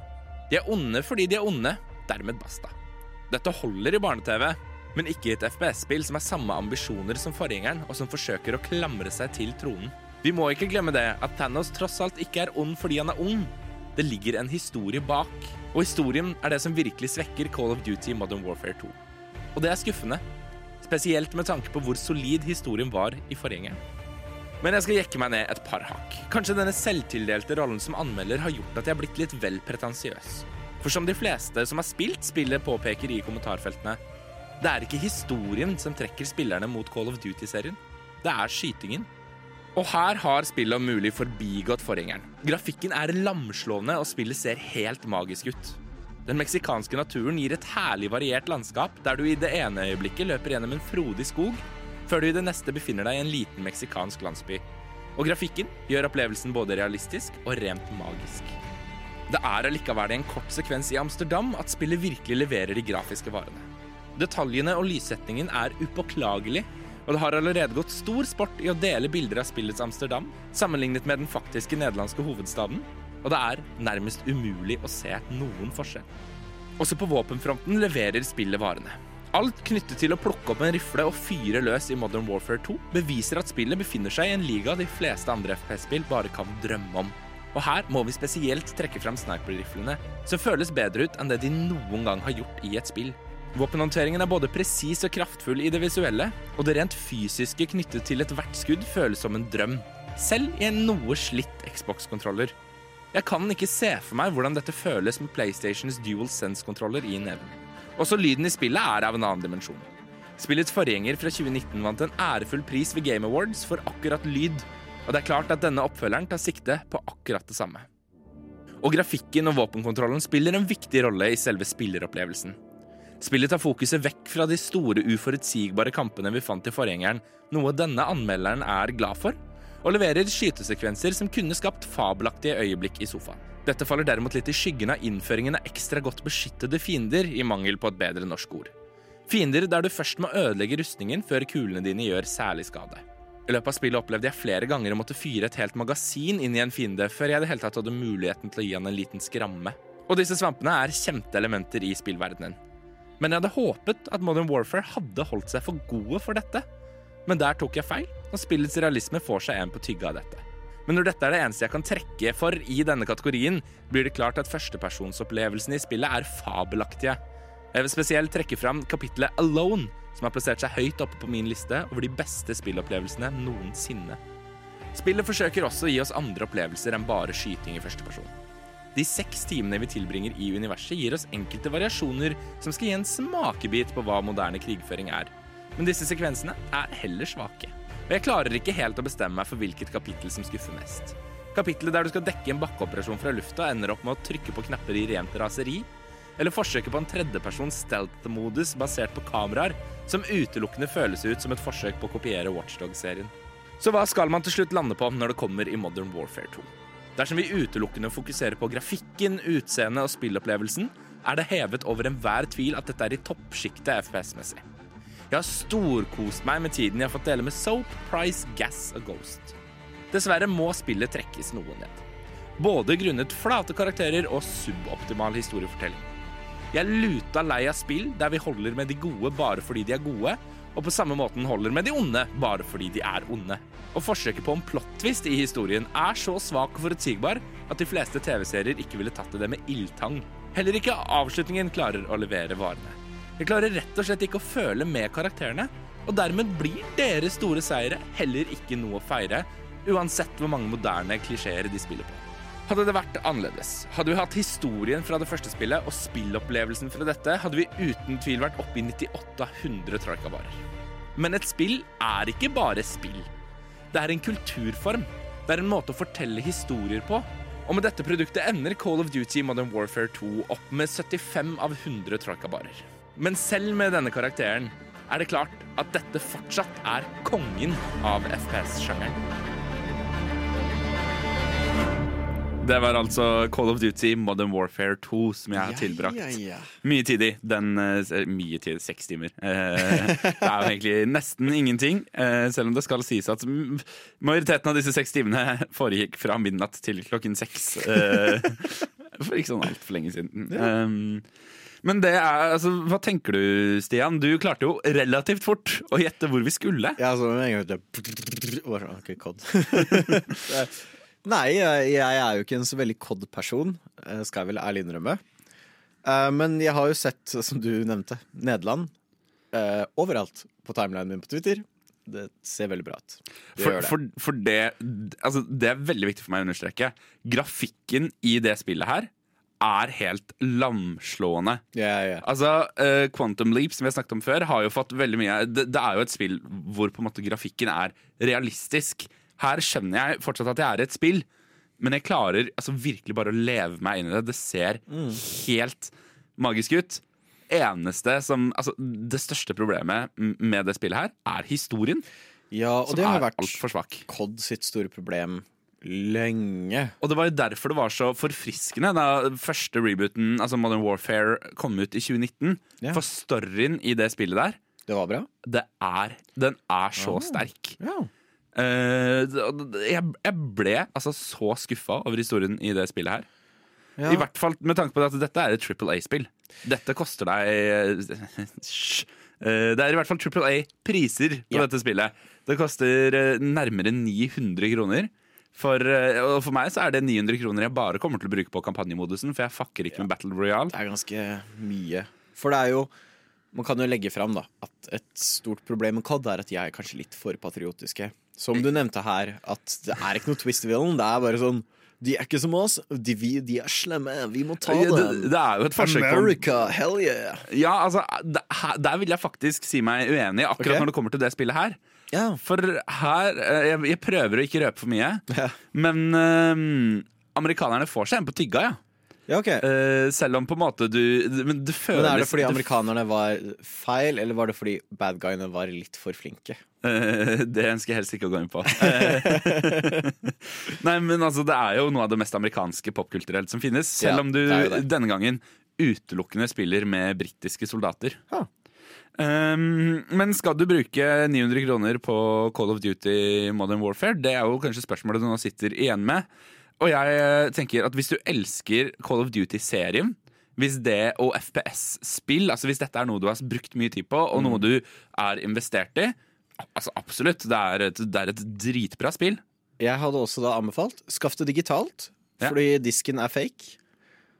De er onde fordi de er onde, dermed basta. Dette holder i barne-TV, men ikke i et FPS-spill som har samme ambisjoner som forgjengeren, og som forsøker å klamre seg til tronen. Vi må ikke glemme det, at Thanos tross alt ikke er ond fordi han er ung. Det ligger en historie bak, og historien er det som virkelig svekker Call of Duty Modern Warfare 2. Og det er skuffende, spesielt med tanke på hvor solid historien var i forgjengeren. Men jeg skal jekke meg ned et par hakk. Kanskje denne selvtildelte rollen som anmelder har gjort at jeg har blitt litt vel pretensiøs. For som de fleste som har spilt spillet, påpeker i kommentarfeltene, det er ikke historien som trekker spillerne mot Call of Duty-serien. Det er skytingen. Og her har spillet om mulig forbigått forgjengeren. Grafikken er lamslående, og spillet ser helt magisk ut. Den meksikanske naturen gir et herlig variert landskap, der du i det ene øyeblikket løper gjennom en frodig skog, før du i det neste befinner deg i en liten meksikansk landsby. Og grafikken gjør opplevelsen både realistisk og rent magisk. Det er allikevel en kort sekvens i Amsterdam at spillet virkelig leverer de grafiske varene. Detaljene og lyssetningen er upåklagelig, og det har allerede gått stor sport i å dele bilder av spillets Amsterdam sammenlignet med den faktiske nederlandske hovedstaden, og det er nærmest umulig å se noen forskjell. Også på våpenfronten leverer spillet varene. Alt knyttet til å plukke opp en rifle og fyre løs i Modern Warfare 2 beviser at spillet befinner seg i en liga de fleste andre FPS-spill bare kan drømme om. Og her må vi spesielt trekke frem sniper-riflene, som føles bedre ut enn det de noen gang har gjort i et spill. Våpenhåndteringen er både presis og kraftfull i det visuelle, og det rent fysiske knyttet til ethvert skudd føles som en drøm, selv i en noe slitt Xbox-kontroller. Jeg kan ikke se for meg hvordan dette føles med PlayStations Dual Sense-kontroller i neven. Også lyden i spillet er av en annen dimensjon. Spillets forgjenger fra 2019 vant en ærefull pris ved Game Awards for akkurat lyd, og det er klart at denne oppfølgeren tar sikte på akkurat det samme. Og grafikken og våpenkontrollen spiller en viktig rolle i selve spilleropplevelsen. Spillet tar fokuset vekk fra de store, uforutsigbare kampene vi fant i forgjengeren, noe denne anmelderen er glad for, og leverer skytesekvenser som kunne skapt fabelaktige øyeblikk i sofaen. Dette faller derimot litt i skyggen av innføringen av ekstra godt beskyttede fiender, i mangel på et bedre norsk ord. Fiender der du først må ødelegge rustningen før kulene dine gjør særlig skade. I løpet av spillet opplevde jeg flere ganger å måtte fyre et helt magasin inn i en fiende før jeg i det hele tatt hadde muligheten til å gi han en liten skramme. Og disse svampene er kjente elementer i spillverdenen. Men jeg hadde håpet at Modern Warfare hadde holdt seg for gode for dette. Men der tok jeg feil, og spillets realisme får seg en på tygga av dette. Men når dette er det eneste jeg kan trekke for i denne kategorien, blir det klart at førstepersonsopplevelsene i spillet er fabelaktige. Jeg vil spesielt trekke fram kapittelet Alone, som har plassert seg høyt oppe på min liste over de beste spillopplevelsene noensinne. Spillet forsøker også å gi oss andre opplevelser enn bare skyting i første person. De seks timene vi tilbringer i universet, gir oss enkelte variasjoner som skal gi en smakebit på hva moderne krigføring er. Men disse sekvensene er heller svake. Og jeg klarer ikke helt å bestemme meg for hvilket kapittel som skuffer mest. Kapittelet der du skal dekke en bakkeoperasjon fra lufta, ender opp med å trykke på knapper i rent raseri. Eller forsøket på en tredjepersons stealth-modus basert på kameraer, som utelukkende føles ut som et forsøk på å kopiere Watchdog-serien. Så hva skal man til slutt lande på når det kommer i Modern Warfare 2? Dersom vi utelukkende fokuserer på grafikken, utseendet og spillopplevelsen, er det hevet over enhver tvil at dette er i toppsjiktet FPS-messig. Jeg har storkost meg med tiden jeg har fått dele med Soap, Price, Gas og Ghost. Dessverre må spillet trekkes noe ned. Både grunnet flate karakterer og suboptimal historiefortelling. Jeg luta lei av spill der vi holder med de gode bare fordi de er gode, og på samme måten holder med de onde bare fordi de er onde. Og forsøket på en plot-twist i historien er så svak og forutsigbar at de fleste TV-serier ikke ville tatt det med ildtang. Heller ikke avslutningen klarer å levere varene. Jeg klarer rett og slett ikke å føle med karakterene, og dermed blir deres store seire heller ikke noe å feire, uansett hvor mange moderne klisjeer de spiller på. Hadde det vært annerledes, hadde vi hatt historien fra det første spillet og spillopplevelsen fra dette, hadde vi uten tvil vært oppe i 98 av 100 troikabarer. Men et spill er ikke bare spill. Det er en kulturform. Det er en måte å fortelle historier på. Og med dette produktet ender Call of Duty Modern Warfare 2 opp med 75 av 100 troikabarer. Men selv med denne karakteren er det klart at dette fortsatt er kongen av FPS-sjangeren. Det var altså Call of Duty Modern Warfare 2 som jeg har tilbrakt ja, ja. mye tid i. Den, eh, mye tid, seks timer. Eh, det er jo egentlig nesten ingenting, eh, selv om det skal sies at majoriteten av disse seks timene foregikk fra midnatt til klokken seks. eh, for ikke sånn altfor lenge siden. Um, men det er, altså, hva tenker du, Stian? Du klarte jo relativt fort å gjette hvor vi skulle. Ja, altså, med en gang det jeg Ok, kod. Nei, jeg, jeg er jo ikke en så veldig kod-person, eh, skal jeg vel ærlig innrømme. Eh, Men jeg har jo sett, som du nevnte, Nederland eh, overalt på timelinen min på Twitter. Det ser veldig bra ut. Det For, det. for, for det, altså, det er veldig viktig for meg å understreke. Grafikken i det spillet her er helt lamslående. Ja, ja. Altså, uh, Quantum Leap, som vi har snakket om før, har jo fått veldig mye det, det er jo et spill hvor på en måte grafikken er realistisk. Her skjønner jeg fortsatt at jeg er i et spill, men jeg klarer altså, virkelig bare å leve meg inn i det. Det ser helt magisk ut. Eneste som, altså, det største problemet med det spillet her, er historien, ja, og som det har vært. Cod sitt store problem lenge. Og det var jo derfor det var så forfriskende da første rebooten, altså Modern Warfare, kom ut i 2019. Ja. For storyen i det spillet der, Det var bra. det er, den er så sterk. Ja. Det- jeg, jeg ble altså så skuffa over historien i det spillet her. Ja. I hvert fall med tanke på at dette er et Triple A-spill. Dette koster deg. Eh, Det er i hvert fall Triple A-priser på Ja. dette spillet. Det koster nærmere 900 kroner. For, og for meg så er det 900 kroner jeg bare kommer til å bruke på kampanjemodusen, for jeg fucker ikke med Battle Royale. Det er ganske mye. For det er jo Man kan jo legge fram da at et stort problem med COD er at de er kanskje litt for patriotiske. Som du nevnte her, at det er ikke noe twist villain. Det er bare sånn De er ikke som oss. De, vi, de er slemme. Vi må ta Ja, det, dem. det er jo et forsøk America, hell yeah. Ja, altså, det- her- Der vil jeg faktisk si meg uenig, akkurat okay. når det kommer til det spillet her. Ja. For her eh, Jeg, jeg prøver å ikke røpe for mye, Ja. men eh, amerikanerne får seg en på tygga, ja. Ja, ok. Eh, selv om på en måte du Men det føles Men Er det fordi amerikanerne var feil, eller var det fordi bad guyene var litt for flinke? Eh, det ønsker jeg helst ikke å gå inn på. Eh, Nei, men altså, det er jo noe av det mest amerikanske popkulturelt som finnes. Selv Ja, om du det det. denne gangen utelukkende spiller med britiske soldater. Ja. Um, men skal du bruke 900 kroner på Call of Duty Modern Warfare? Det er jo kanskje spørsmålet du nå sitter igjen med. Og jeg eh, tenker at hvis du elsker Call of Duty-serien, hvis det og FPS-spill, altså hvis dette er noe du har brukt mye tid på, og Mm. noe du er investert i, altså absolutt, det er et, det er et dritbra spill. Jeg hadde også da anbefalt Skaff det digitalt, Ja. fordi disken er fake.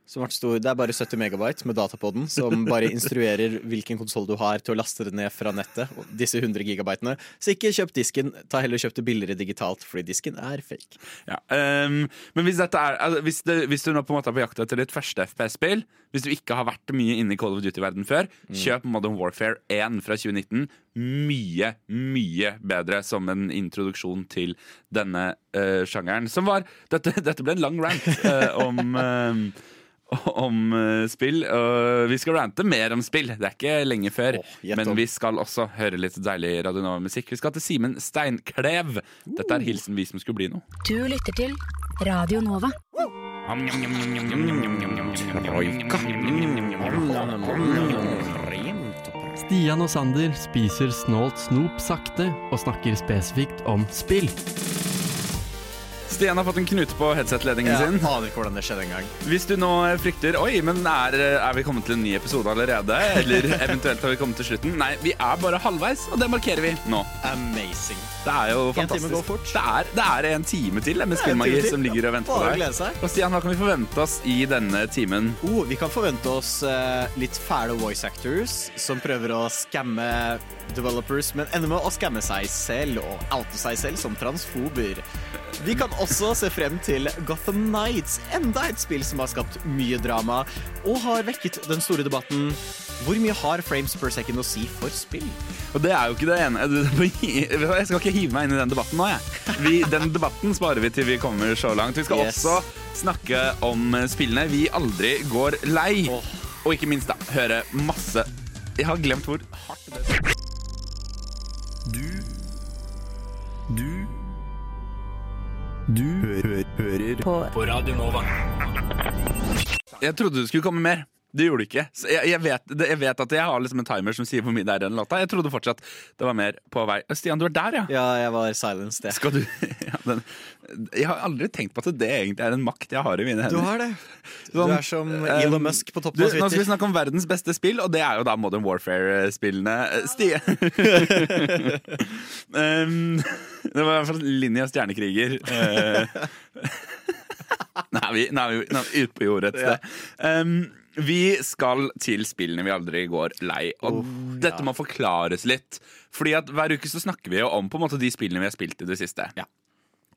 Som ble stor, det er bare 70 megabyte med data på den, som bare instruerer hvilken konsoll du har til å laste det ned fra nettet. Disse 100 gigabytene. Så ikke kjøp disken, ta heller kjøp det billigere digitalt, fordi disken er fake. Ja, um, men hvis, dette er, altså, hvis, det, hvis du nå på en måte er på jakt etter ditt første FPS-spill, hvis du ikke har vært mye inne i Call of Duty-verden før, kjøp Modern Warfare 1 fra 2019. Mye, mye bedre som en introduksjon til denne uh, sjangeren. Som var Dette, dette ble en lang rant uh, om eh, om eh, spill. Vi skal rante mer om spill. Det er ikke lenge før. Oh, men vi skal også høre litt deilig Radionova-musikk. Vi skal til Simen Steinklev. Dette er hilsen vi som skulle bli noe. Du lytter til Radio Nova. Stian og Sander spiser snålt snop sakte og snakker spesifikt om spill. Stian har fått en knute på headset-ledningen Jeg sin. aner ikke hvordan det skjedde engang. Hvis du nå frykter Oi, men er, er vi kommet til en ny episode allerede? Eller eventuelt har vi kommet til slutten? Nei, vi er bare halvveis, og det markerer vi nå. Amazing. Det er jo fantastisk. En time går fort. Det er, det er en time til med en spillmagi som ligger og venter på deg. Og Stian, hva kan vi forvente oss i denne timen? Oh, vi kan forvente oss eh, litt fæle voice actors som prøver å skamme developers, men ender med å skamme seg selv og oute seg selv som transfober. Vi kan også se frem til Gotham Nights, enda et spill som har skapt mye drama, og har vekket den store debatten hvor mye har frames per second å si for spill? Og det er jo ikke det ene Jeg skal ikke hive meg inn i den debatten nå, jeg. Vi, den debatten sparer vi til vi kommer så langt. Vi skal Yes. også snakke om spillene vi aldri går lei. Oh. Og ikke minst da, høre masse Jeg har glemt hvor hardt det Du Du Du hø hører på. Jeg trodde det skulle komme mer. Det gjorde det ikke. Jeg, jeg, vet, jeg vet at jeg har liksom en timer som sier hvor mye det er i den låta. Jeg trodde fortsatt det var mer på vei. Stian, du er der, ja. Ja, jeg var silenced, jeg. Skal du ja, den, Jeg har aldri tenkt på at det egentlig er en makt jeg har i mine hender. Du har det. Du Sånn, er som um, Elon Musk på Du, toppen av nå skal vi snakke om verdens beste spill, og det er jo da Modern Warfare-spillene. Stian um, Det var i hvert fall Linja Stjernekriger. Eh, Nå er vi, nå er vi, nå er vi ute på jordet et sted. Um, vi skal til spillene vi aldri går lei. Og dette må forklares litt. Fordi at Hver uke så snakker vi jo om på en måte de spillene vi har spilt i det siste. Ja.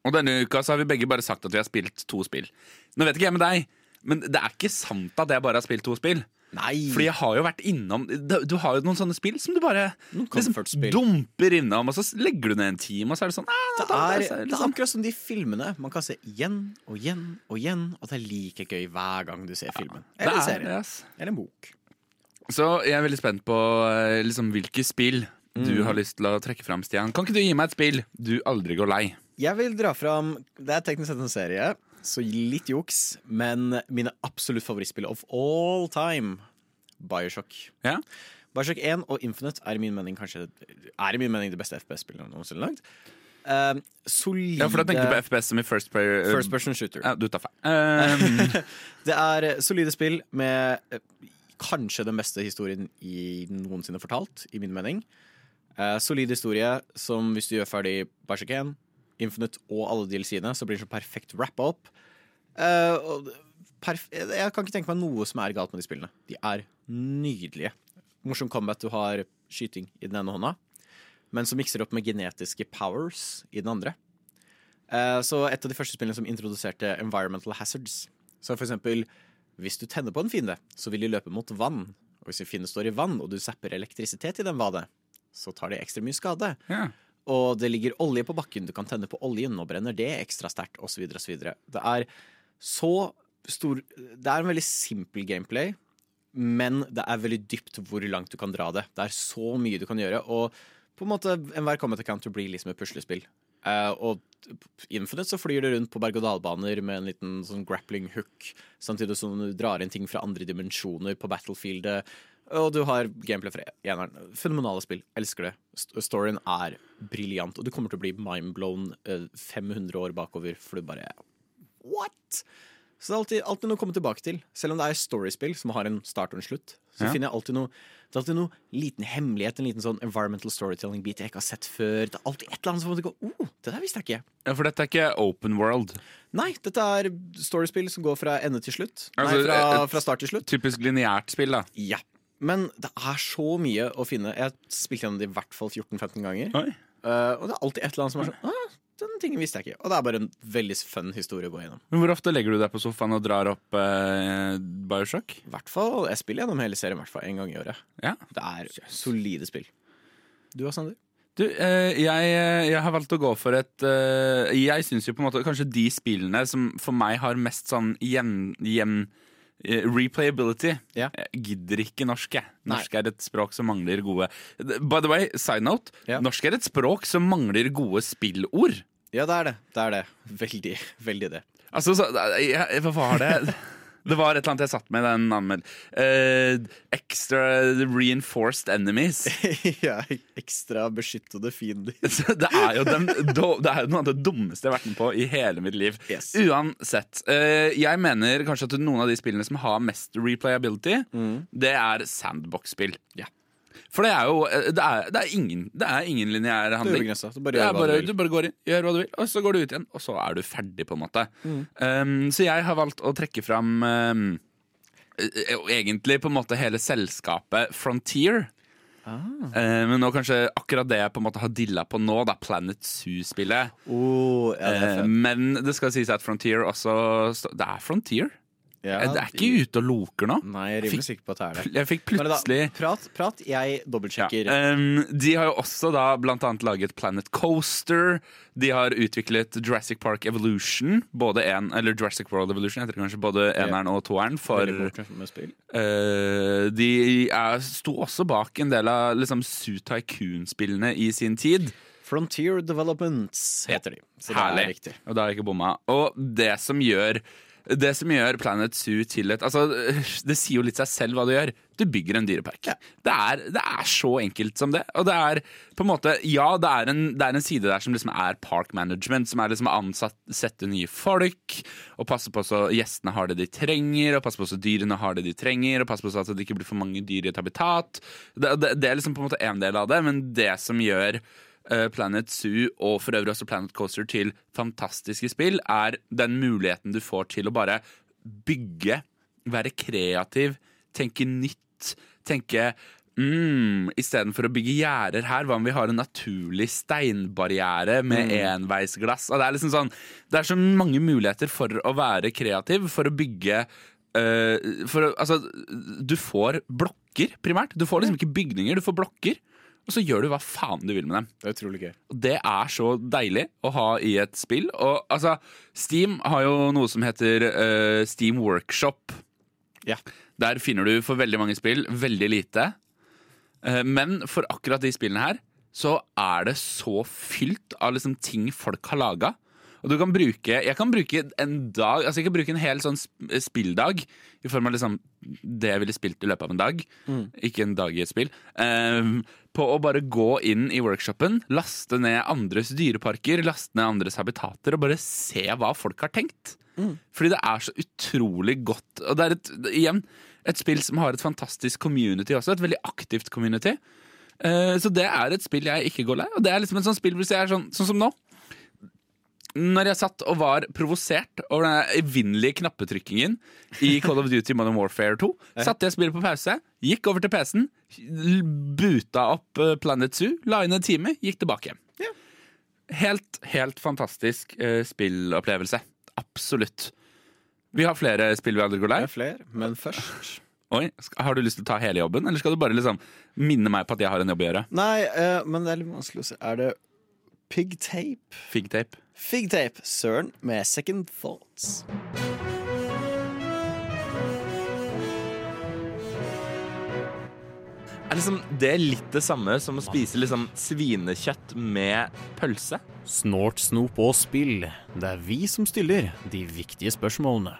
Og denne uka så har vi begge bare sagt at vi har spilt to spill. Nå vet ikke jeg med deg, men det er ikke sant at jeg bare har spilt to spill. Nei. Fordi jeg har jo vært innom Du du har jo noen sånne spill som du bare liksom, dumper innom, og så legger du ned en time, og så er det sånn ah, Det er, det er liksom. akkurat som de filmene man kan se igjen og igjen og igjen, og det er like gøy hver gang du ser filmen. Eller er serien. Yes. Eller en bok. Så jeg er veldig spent på eh, liksom, hvilke spill du Mm. har lyst til å trekke fram, Stian. Kan ikke du gi meg et spill du aldri går lei? Jeg vil dra fram Det er teknisk sett en serie, så litt juks, men mine absolutt favorittspill of all time Bioshock. Ja? Bioshock 1 og Infinite er i min mening kanskje Er i min mening det beste FPS-spillet noensinne lagd. Uh, solide ja, for da tenker du på FPS som i first player uh, First person shooter. Ja, du tar feil. Uh, Det er solide spill med eh, kanskje den beste historien i noensinne fortalt, i min mening. Eh, solid historie som hvis du gjør ferdig Bioshock 1, Infinite og alle DLC-ene, så blir det så perfekt wrappa opp. Uh, perf jeg kan ikke tenke meg noe som er galt med de spillene. De er nydelige. Morsom combat. Du har skyting i den ene hånda, men som mikser opp med genetiske powers i den andre. Eh, Så et av de første spillene som introduserte environmental hazards. Så for eksempel, hvis du tenner på en fiende, så vil de løpe mot vann. Og hvis en fiende står i vann, og du zapper elektrisitet i den vannet, så tar de ekstra mye skade. ja. Og det ligger olje på bakken, du kan tenne på oljen, nå brenner det ekstra sterkt, osv., osv. Det er så stor Det er en veldig simpel gameplay, men det er veldig dypt hvor langt du kan dra det. Det er så mye du kan gjøre, og på en måte enhver comment Encounter blir liksom et puslespill. Uh, og Infinite så flyr det rundt på berg-og-dal-baner med en liten sånn grappling hook, samtidig som du drar inn ting fra andre dimensjoner på battlefieldet. Og du har gameplay fra eneren. Fenomenale spill. Elsker det. Storyen er briljant, og du kommer til å bli mindblown eh, 500 år bakover, for du bare What?! Så det er alltid, alltid noe å komme tilbake til. Selv om det er storiespill som har en start og en slutt, så Ja. finner jeg alltid noe Det er alltid noe liten hemmelighet, en liten sånn environmental storytelling-bit jeg ikke har sett før. Det er alltid et eller annet som får meg til å gå oh, det der visste jeg ikke. Ja, For dette er ikke open world. Nei, dette er storiespill som går fra ende til slutt. Altså, Nei, fra, et- fra start til slutt. Typisk lineært spill, da. Ja. Men det er så mye å finne. Jeg har spilt gjennom det i hvert fall 14-15 ganger. Eh, og det er alltid et eller annet som er sånn ah, Den tingen visste jeg ikke. Og det er bare en veldig fun historie å gå gjennom. Men hvor ofte legger du deg på sofaen og drar opp eh, Bioshock? I hvert fall, Jeg spiller gjennom hele serien i hvert fall én gang i året. Ja. Det er solide spill. Du da, Sander? Du, eh, jeg, jeg har valgt å gå for et eh, Jeg syns jo på en måte kanskje de spillene som for meg har mest sånn gjen... eh, replayability. Ja. Jeg gidder ikke norsk, jeg. Nei. Norsk er et språk som mangler gode By the way, side note. Ja. Norsk er et språk som mangler gode spillord. Ja, det er det. Det er det. Veldig, veldig det. Altså, så, jeg, hva var det? Det var et eller annet jeg satt med i den anmeldelsen. Uh, extra reinforced enemies. ja, ekstra beskyttede fiender. Det er jo den, det er jo noe av det dummeste jeg har vært med på i hele mitt liv. Yes. Uansett. Uh, jeg mener kanskje at noen av de spillene som har mest replayability, det er sandbox-spill. Ja. For det er jo eh, Det er, det er ingen, det er ingen lineær Det er handling. Du bare Det er bare, du bare går inn, gjør hva du vil, og så går du ut igjen, og så er du ferdig, på en måte. Mm. Um, så jeg har valgt å trekke fram um, egentlig på en måte hele selskapet Frontier. Ah. Eh, men nå kanskje akkurat det jeg på en måte har dilla på nå, da Planet Zoo-spillet. Oh, ja, det men det skal sies at Frontier også Det er Frontier? Ja, det er ikke ute og loker nå. Nei, jeg er rimelig sikker på at det er det. Jeg fikk plutselig da, prat, prat, jeg dobbeltsjekker. ja. um, De har jo også da blant annet laget Planet Coaster. De har utviklet Jurassic Park Evolution. Både en, eller Jurassic World Evolution heter det kanskje både eneren og toeren. For eh, de er, sto også bak en del av liksom, Zoo Tycoon-spillene i sin tid. Frontier Developments heter de. Så det er Herlig. riktig. Og da har jeg ikke bomma. Og det som gjør det som gjør Planet Zoo til et Altså, Det sier jo litt seg selv hva du gjør. Du bygger en dyrepark. Det, er, det er så enkelt som det. Og det er på en måte Ja, det er en, det er en side der som liksom er park management, som er liksom ansatt, sette nye folk, og passe på så gjestene har det de trenger, og passe på så dyrene har det de trenger, og passe på så at det ikke blir for mange dyr i et habitat. Det, det, det er liksom på en måte en del av det, men det som gjør Planet Zoo og for øvrig også Planet Coaster til fantastiske spill, er den muligheten du får til å bare bygge, være kreativ, tenke nytt, tenke Mm, Istedenfor å bygge gjerder her, hva om vi har en naturlig steinbarriere med enveisglass? Og det, er liksom sånn, det er så mange muligheter for å være kreativ, for å bygge uh, for å, Altså, du får blokker, primært. Du får liksom ikke bygninger, du får blokker. Og så gjør du hva faen du vil med dem. Det er utrolig gøy. Og det er så deilig å ha i et spill. Og altså, Steam har jo noe som heter uh, Steam Workshop. Ja. Der finner du for veldig mange spill veldig lite. Eh, men for akkurat de spillene her så er det så fylt av liksom ting folk har laga. Og du kan bruke Jeg kan bruke en dag Altså jeg kan bruke en hel sånn spilldag i form av liksom det jeg ville spilt i løpet av en dag. Ikke en dag i et spill. eh, på å bare gå inn i workshopen, laste ned andres dyreparker, laste ned andres habitater og bare se hva folk har tenkt. Fordi det er så utrolig godt. Og det er et, igjen et spill som har et fantastisk community også. Et veldig aktivt community. Uh, så det er et spill jeg ikke går lei. Og det er liksom et sånt spill hvis jeg er sånn, sånn som nå. Når jeg satt og var provosert over den evinnelige knappetrykkingen i Call of Duty Modern Warfare 2, satte jeg spillet på pause, gikk over til PC-en, buta opp eh, Planet Zoo, la inn en time, gikk tilbake hjem. Helt, helt fantastisk eh, spillopplevelse. Absolutt. Vi har flere spill vi aldri går lei. Er flere, men først Oi, Har du lyst til å ta hele jobben, eller skal du bare liksom minne meg på at jeg har en jobb å gjøre? Nei, eh, men det er litt vanskelig å si. Er det Pigtape. Figtape. Figtape. Søren med Second Thoughts. Liksom, det er litt det samme som å spise liksom, svinekjøtt med pølse. Snort, snop og spill. Det er vi som stiller de viktige spørsmålene.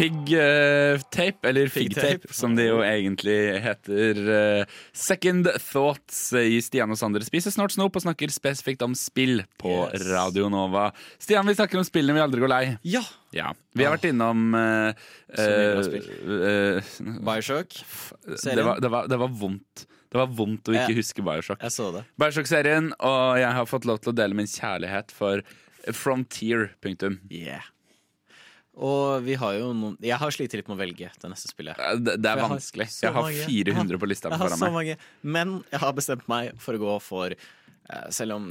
Pig eh, tape, eller fig tape. tape, som det jo egentlig heter. eh, second Thoughts i Stian og Sander spiser snart snop og snakker spesifikt om spill på Yes. Radio Nova. Stian, vi snakker om spillene vi aldri går lei. Ja! Ja, Vi har vært innom uh, uh, uh, eh, eh, Bioshock. det, var, det, var, det var vondt. Det var vondt å ikke huske Bioshock. Jeg så det. Bioshock-serien, og jeg har fått lov til å dele min kjærlighet for Frontier. Punktum. Yeah. Og vi har jo noen Jeg har slitt litt med å velge det neste spillet. Eh, Det, det er For jeg har vanskelig. Jeg har mange. 400 på lista foran meg. mange. Men jeg har bestemt meg for å gå for eh, Selv om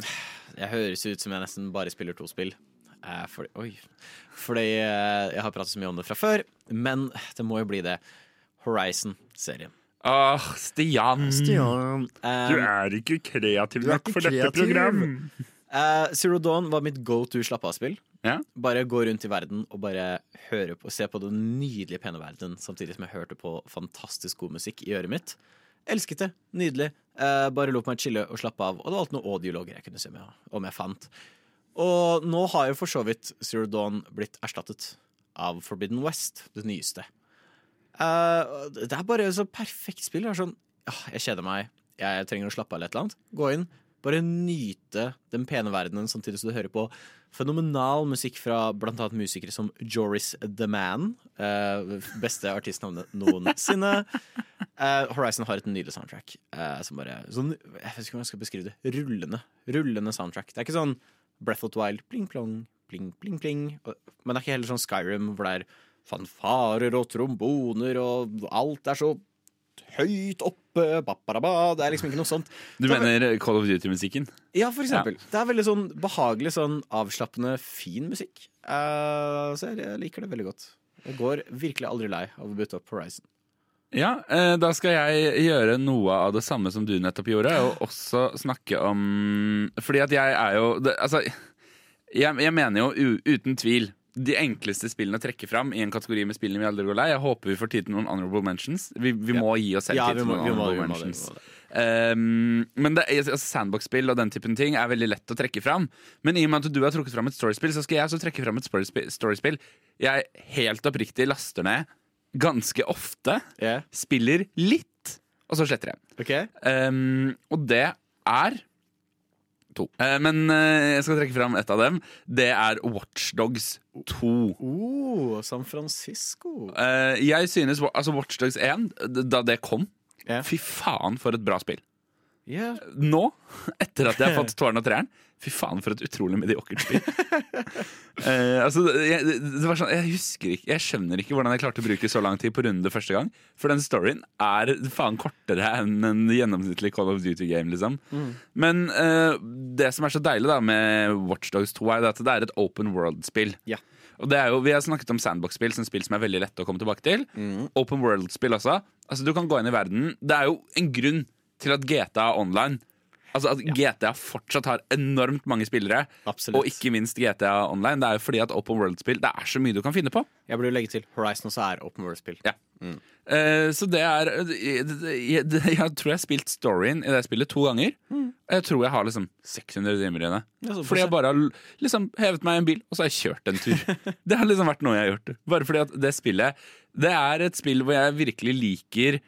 jeg høres ut som jeg nesten bare spiller to spill. Eh, fordi, oi. Fordi jeg har pratet så mye om det fra før. Men det må jo bli det. Horizon-serien. Åh, Stian. Stian. Du er ikke kreativ nok for dette kreativ. program. Eh, Zero Dawn var mitt go to slappe av-spill. Ja. Bare gå rundt i verden og bare høre på, se på den nydelige, pene verden, samtidig som jeg hørte på fantastisk god musikk i øret mitt. Elsket det. Nydelig. Eh, bare lot meg chille og slappe av. Og det var alt noen audiologer jeg kunne se med, om jeg fant. Og nå har jo for så vidt Zero Dawn blitt erstattet av Forbidden West, det nyeste. Eh, det er bare så perfekt spill. Det er sånn, ja, jeg kjeder meg, jeg trenger å slappe av eller et. Gå inn, bare nyte den pene verdenen samtidig som du hører på fenomenal musikk fra annet musikere som Joris The Man. eh, beste artistnavnet noensinne. Eh, Horizon har et nydelig soundtrack. eh, som bare, sånn, jeg vet ikke om jeg skal beskrive det. Rullende. Rullende soundtrack. Det er ikke sånn Breath of the Wild, pling plong, pling pling pling. Men det er ikke heller sånn Skyrim, hvor det er fanfarer og tromboner, og alt er så høyt oppe. Ba-ba-da-ba. Det er liksom ikke noe sånt. Du er- mener Call of Duty-musikken? ja, for eksempel. Det er veldig sånn behagelig, sånn avslappende, fin musikk. Uh, så jeg, jeg liker det veldig godt. Jeg går virkelig aldri lei av å bytte opp Horizon. Ja, eh, da skal jeg gjøre noe av det samme som du nettopp gjorde, og også snakke om Fordi at jeg er jo Altså, jeg, jeg mener jo uten tvil de enkleste spillene å trekke fram i en kategori med spillene vi aldri går lei. Jeg håper vi får tid til noen honorable mentions. Vi, vi må gi oss selv Ja, tid til noen må- honorable må mentions. må det. Um, men det, altså, Sandbox-spill og den typen ting er veldig lett å trekke fram. Men i og med at du har trukket fram et storyspill, så skal jeg også trekke fram et storyspill jeg helt oppriktig laster ned ganske ofte. Yeah. Spiller litt, og så sletter jeg. Okay. Um, og det er to. Eh, men eh, jeg skal trekke fram et av dem. Det er Watchdogs 2. Oh, San Francisco. Eh, jeg synes altså Watchdogs 1, da det kom yeah. Fy faen, for et bra spill. Yeah. Nå, etter at jeg har fått tårn og treeren Fy faen, for et utrolig mediokert spill. uh, altså, jeg, det var sånn, jeg husker ikke Jeg skjønner ikke hvordan jeg klarte å bruke så lang tid på runde første gang. For den storyen er faen kortere enn en gjennomsnittlig Call of Duty-game. liksom Men uh, det som er så deilig da med Watchdogs 2, er at det er et open world-spill. Ja. Og det er jo, Vi har snakket om sandbox-spill som spill som er veldig lette å komme tilbake til. Open world-spill også. Altså Du kan gå inn i verden. Det er jo en grunn til at GTA Online Altså at GTA fortsatt har enormt mange spillere. Absolutt. Og ikke minst GTA Online. Det er jo fordi at open world-spill Det er så mye du kan finne på. Jeg burde legge til Horizon også er open world-spill. Ja. Eh, så det er jeg, jeg, jeg tror jeg har spilt storyen i det spillet to ganger. Og jeg tror jeg har liksom 600 timer i det. Fordi jeg bare har liksom hevet meg i en bil, og så har jeg kjørt en tur. det har liksom vært noe jeg har gjort. Bare fordi at det spillet Det er et spill hvor jeg virkelig liker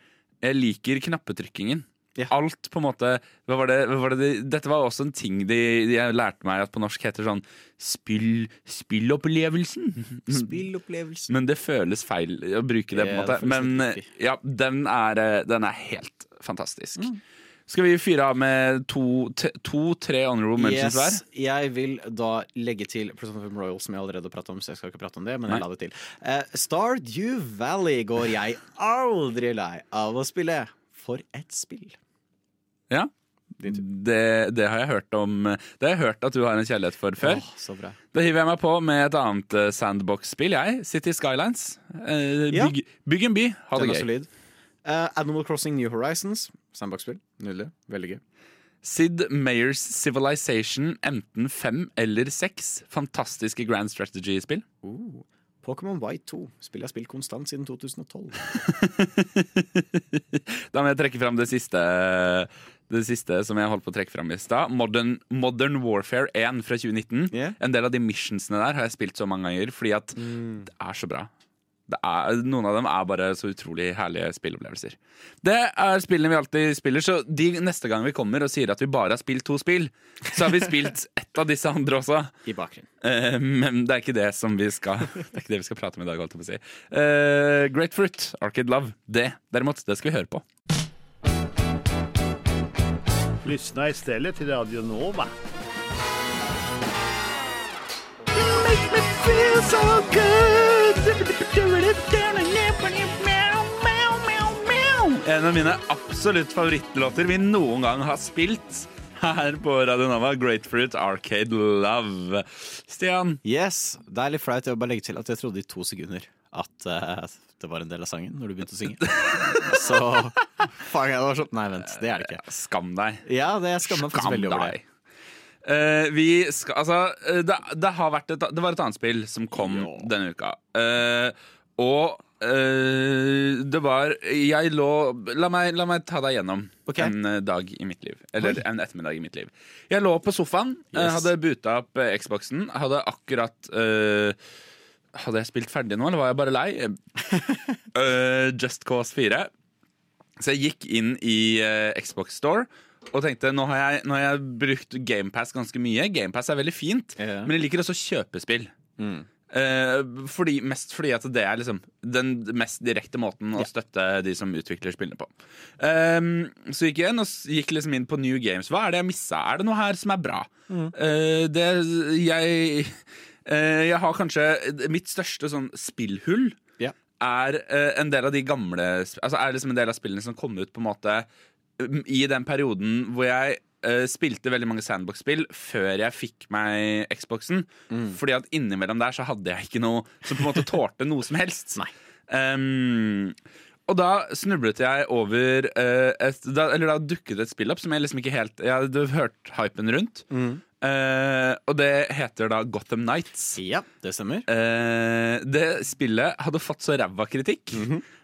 Jeg liker knappetrykkingen. Ja. Alt på en måte hva var det, hva var det, Dette var også en ting de, de lærte meg at på norsk heter sånn spill, Spillopplevelsen. Spillopplevelsen. Men det føles feil å bruke det. på en måte Men ja, den er, eh, den er helt fantastisk. Mm. Skal vi fyre av med to-tre to, tre honorable mentions hver? Yes, jeg vil da legge til 5 Royal, som jeg allerede har pratet om, så jeg skal ikke prate om det, men jeg la det til. Eh, Stardew Valley går jeg aldri lei av å spille. For et spill. Ja. Det, det har jeg hørt om Det har jeg hørt at du har en kjærlighet for før. Åh, så bra. Da hiver jeg meg på med et annet eh, sandbox-spill, jeg. City Skylines. Eh, Ja. bygg, bygg en by, ha det gøy. Eh, Animal Crossing New Horizons. Sandbox-spill. Nydelig. Veldig gøy. Sid Mayers Civilization enten fem eller seks. Fantastiske grand strategy-spill. Uh. Pokémon White 2. spiller jeg spilt konstant siden 2012. Da må jeg trekke fram det siste, det siste som jeg holdt på å trekke fram i stad. Modern, Modern Warfare 1 fra 2019. Yeah. En del av de missionsene der har jeg spilt så mange ganger fordi at det er så bra. Det er, noen av dem er bare så utrolig herlige spillopplevelser. Det er spillene vi alltid spiller, så de neste gang vi kommer og sier at vi bare har spilt to spill, så har vi spilt ett av disse andre også. I bakgrunnen. Uh, men det er ikke det som vi skal Det er ikke det vi skal prate om i dag, holdt jeg på å si. Eh, Grapefruit, Arcade Love. Det, derimot, det skal vi høre på. Lyssna stedet til Radio Nova. En av mine absolutt favorittlåter vi noen gang har spilt her på Radio Nova. Grapefruit, Arcade Love. Stian, Yes, Det er litt flaut å bare legge til at jeg trodde i to sekunder at uh, det var en del av sangen når du begynte å synge. Så faen, jeg var sånn Nei, vent, det er det ikke. skam deg. Ja, det skammer meg faktisk veldig over det. Eh, vi skal, altså, eh, det, det, har vært et, det var et annet spill som kom denne uka. Uh, og Uh, det var Jeg lå la meg, la meg ta deg gjennom okay. en dag i mitt liv. Eller en ettermiddag i mitt liv. Jeg lå på sofaen, Yes. hadde buta opp Xboxen, hadde akkurat uh, Hadde jeg spilt ferdig nå, eller var jeg bare lei? uh, Just Cause 4. Så jeg gikk inn i Xbox Store og tenkte nå har jeg, nå har jeg brukt GamePass ganske mye. GamePass er veldig fint, Ja. men jeg liker også kjøpespill. Mm. Eh, fordi, mest fordi at det er liksom den mest direkte måten å støtte de som utvikler spillene på. Ehm, så gikk jeg inn og gikk liksom inn på New Games. Hva er det jeg missa? Er det noe her som er bra? Eh, det jeg eh, Jeg har kanskje Mitt største sånn spillhull er eh, en del av de gamle Altså er liksom en del av spillene som kom ut på en måte i den perioden hvor jeg uh, spilte veldig mange sandbox-spill før jeg fikk meg Xboxen. Fordi at innimellom der så hadde jeg ikke noe som på en måte tålte noe som helst. Um, og da snublet jeg over uh, et, da, Eller da dukket et spill opp som jeg liksom ikke helt Jeg hadde hørt hypen rundt. Eh, og det heter da Gotham Nights. Ja, det stemmer. Uh, det spillet hadde fått så ræva kritikk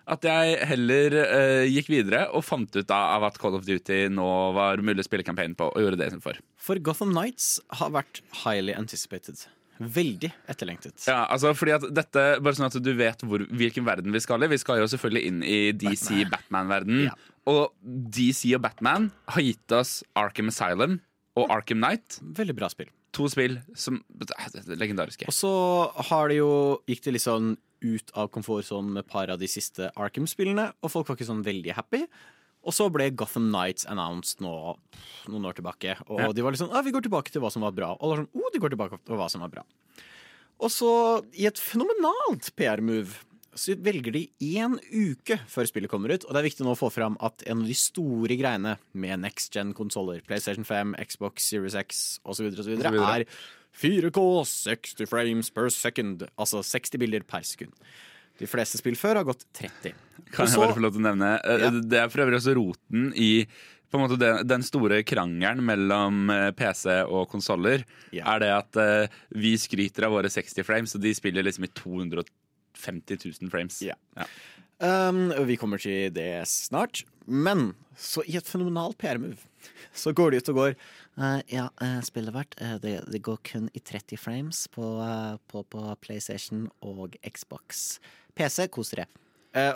at jeg heller eh, gikk videre og fant ut av at Call of Duty nå var mulig å spille campaign på, og gjorde det istedenfor. For Gotham Nights har vært highly anticipated. Veldig etterlengtet. Ja, altså fordi at dette, bare sånn at du vet hvor, hvilken verden vi skal i. Vi skal jo selvfølgelig inn i DC Batman-verden. Ja. Og DC og Batman har gitt oss Arkham Asylum og Arkham Knight. Veldig bra spill. To spill som legendariske. Og så har det jo gikk det litt sånn ut av komfortsonen med par av de siste Arkham-spillene, og folk var ikke sånn veldig happy. Og så ble Gotham Nights announced nå noen år tilbake, og Ja. de var litt sånn ah, 'Vi går tilbake til hva som var bra'. Og da sånn oh, de går tilbake til hva som var bra'. Og så, i et fenomenalt PR-move, så velger de én uke før spillet kommer ut. Og det er viktig nå å få fram at en av de store greiene med next gen-konsoller, PlayStation 5, Xbox Series X osv., er 4K 60 frames per second. Altså 60 bilder per sekund. De fleste spill før har gått 30. Kan jeg bare få lov til å nevne eh, Ja. Det er for øvrig også roten i på en måte den, den store krangelen mellom eh, PC og konsoller. Ja. Er det at uh, vi skryter av våre 60 frames, og de spiller liksom i 250 000 frames. Ja. Um, vi kommer til det snart. Men så i et fenomenalt PR-move så går de ut og går uh, Ja, uh, spillet vårt uh, det, det går kun i 30 frames på, på, på PlayStation og Xbox. PC, kos dere.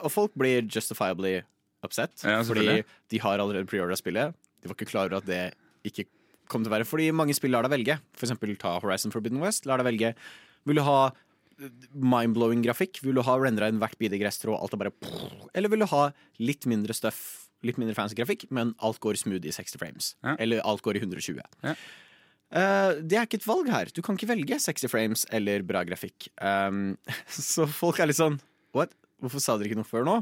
Og folk blir justifiably upset, Ja, fordi de har allerede preordra spillet. De var ikke klar over at det ikke kom til å være Fordi mange spill lar deg velge. For eksempel ta Horizon Forbidden West. Lar deg velge Vil du ha mindblowing grafikk? Vil du ha rendra inn hvert bidige gresstrå, alt er bare Eller vil du ha litt mindre stuff, litt mindre fancy grafikk, men alt går smooth i 60 frames? Ja. Eller alt går i 120? Ja. Uh, det er ikke et valg her. Du kan ikke velge 60 frames eller bra grafikk. Um, så folk er litt sånn What? Hvorfor sa dere ikke noe før nå?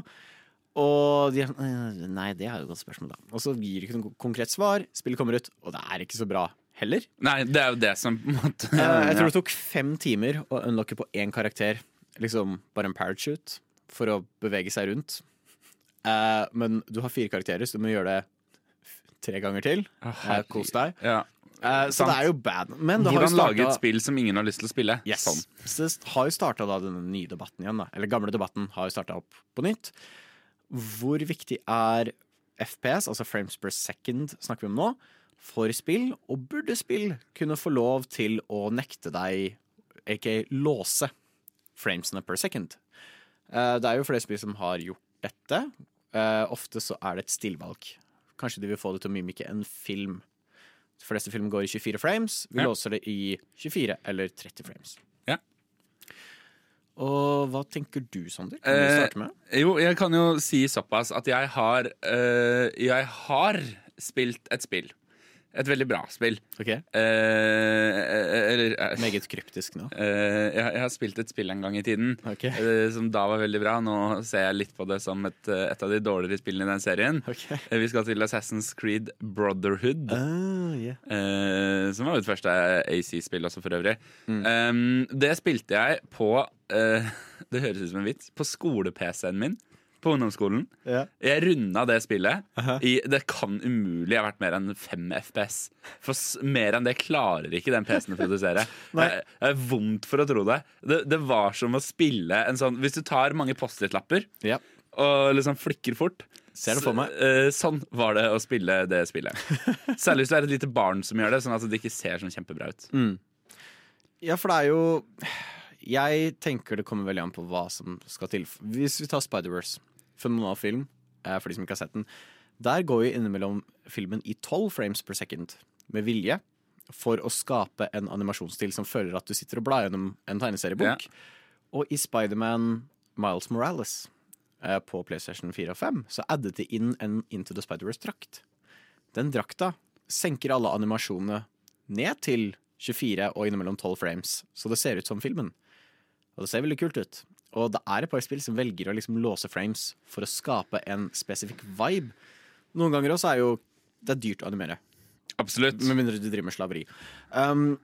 Og de er sånn «Eh, Nei, det er jo et godt spørsmål, da. Og så gir de ikke noe konkret svar. Spillet kommer ut, og det er ikke så bra heller. Nei, det er jo det som på en måte jeg tror det tok fem timer å unlocke på én karakter. Liksom bare en parachute for å bevege seg rundt. Eh, men du har fire karakterer, så du må gjøre det tre ganger til. Eh, kos deg. Ja. Eh, så Sant. det er jo bad. Men det har Hvordan jo lage et spill som ingen har lyst til å spille. Yes. Sånn. Så det har jo starta denne nye debatten igjen, da. Eller gamle debatten har jo starta opp på nytt. Hvor viktig er FPS, altså frames per second, snakker vi om nå, for spill? Og burde spill kunne få lov til å nekte deg, aka låse, framesene per second? Eh, Det er jo flere spill som har gjort dette. Eh, Ofte så er det et stillvalg. Kanskje de vil få det til å mimike en film. De fleste film går i 24 frames. Vi Ja. låser det i 24 eller 30 frames. Ja. Og hva tenker du, Sander? Kan du Eh, starte med? Jo, jeg kan jo si såpass at jeg har eh, Jeg har spilt et spill. Et veldig bra spill. Ok, Eh, eller eh, Meget kryptisk nå. eh, jeg, jeg har spilt et spill en gang i tiden Ok. eh, som da var veldig bra. Nå ser jeg litt på det som et, eh, et av de dårligere spillene i den serien. Ok. Eh, Vi skal til Assassin's Creed Brotherhood. Ah, yeah. Eh, som var mitt første AC-spill også, for øvrig. Um, det spilte jeg på eh, Det høres ut som en vits. På skole-PC-en min på ungdomsskolen. Ja. Jeg runda det spillet i Det kan umulig ha vært mer enn 5 FPS. For mer enn det klarer ikke den PC-en å produsere. Det er vondt for å tro det. det. Det var som å spille en sånn Hvis du tar mange Post-It-lapper Ja. og liksom flikker fort Ser det for meg. Så, eh, sånn var det å spille det spillet. Særlig hvis du er et lite barn som gjør det, sånn at det ikke ser sånn kjempebra ut. ja, for det er jo Jeg tenker det kommer veldig an på hva som skal til. Hvis vi tar Spider-Verse, fenomenal film, eh, for de som ikke har sett den. Der går jo innimellom filmen i 12 frames per second med vilje. For å skape en animasjonsstil som føler at du sitter og blar gjennom en tegneseriebok. Og i Spiderman Miles Morales eh, på PlayStation 4 og 5 så addet de inn en Into the Spider-Verse-drakt. Den drakta senker alle animasjonene ned til 24 og innimellom 12 frames, så det ser ut som filmen. Og det ser veldig kult ut. Og det er et par spill som velger å liksom låse frames for å skape en spesifikk vibe. Noen ganger også er jo det er dyrt å animere, Absolutt. med mindre du driver med slaveri. Um,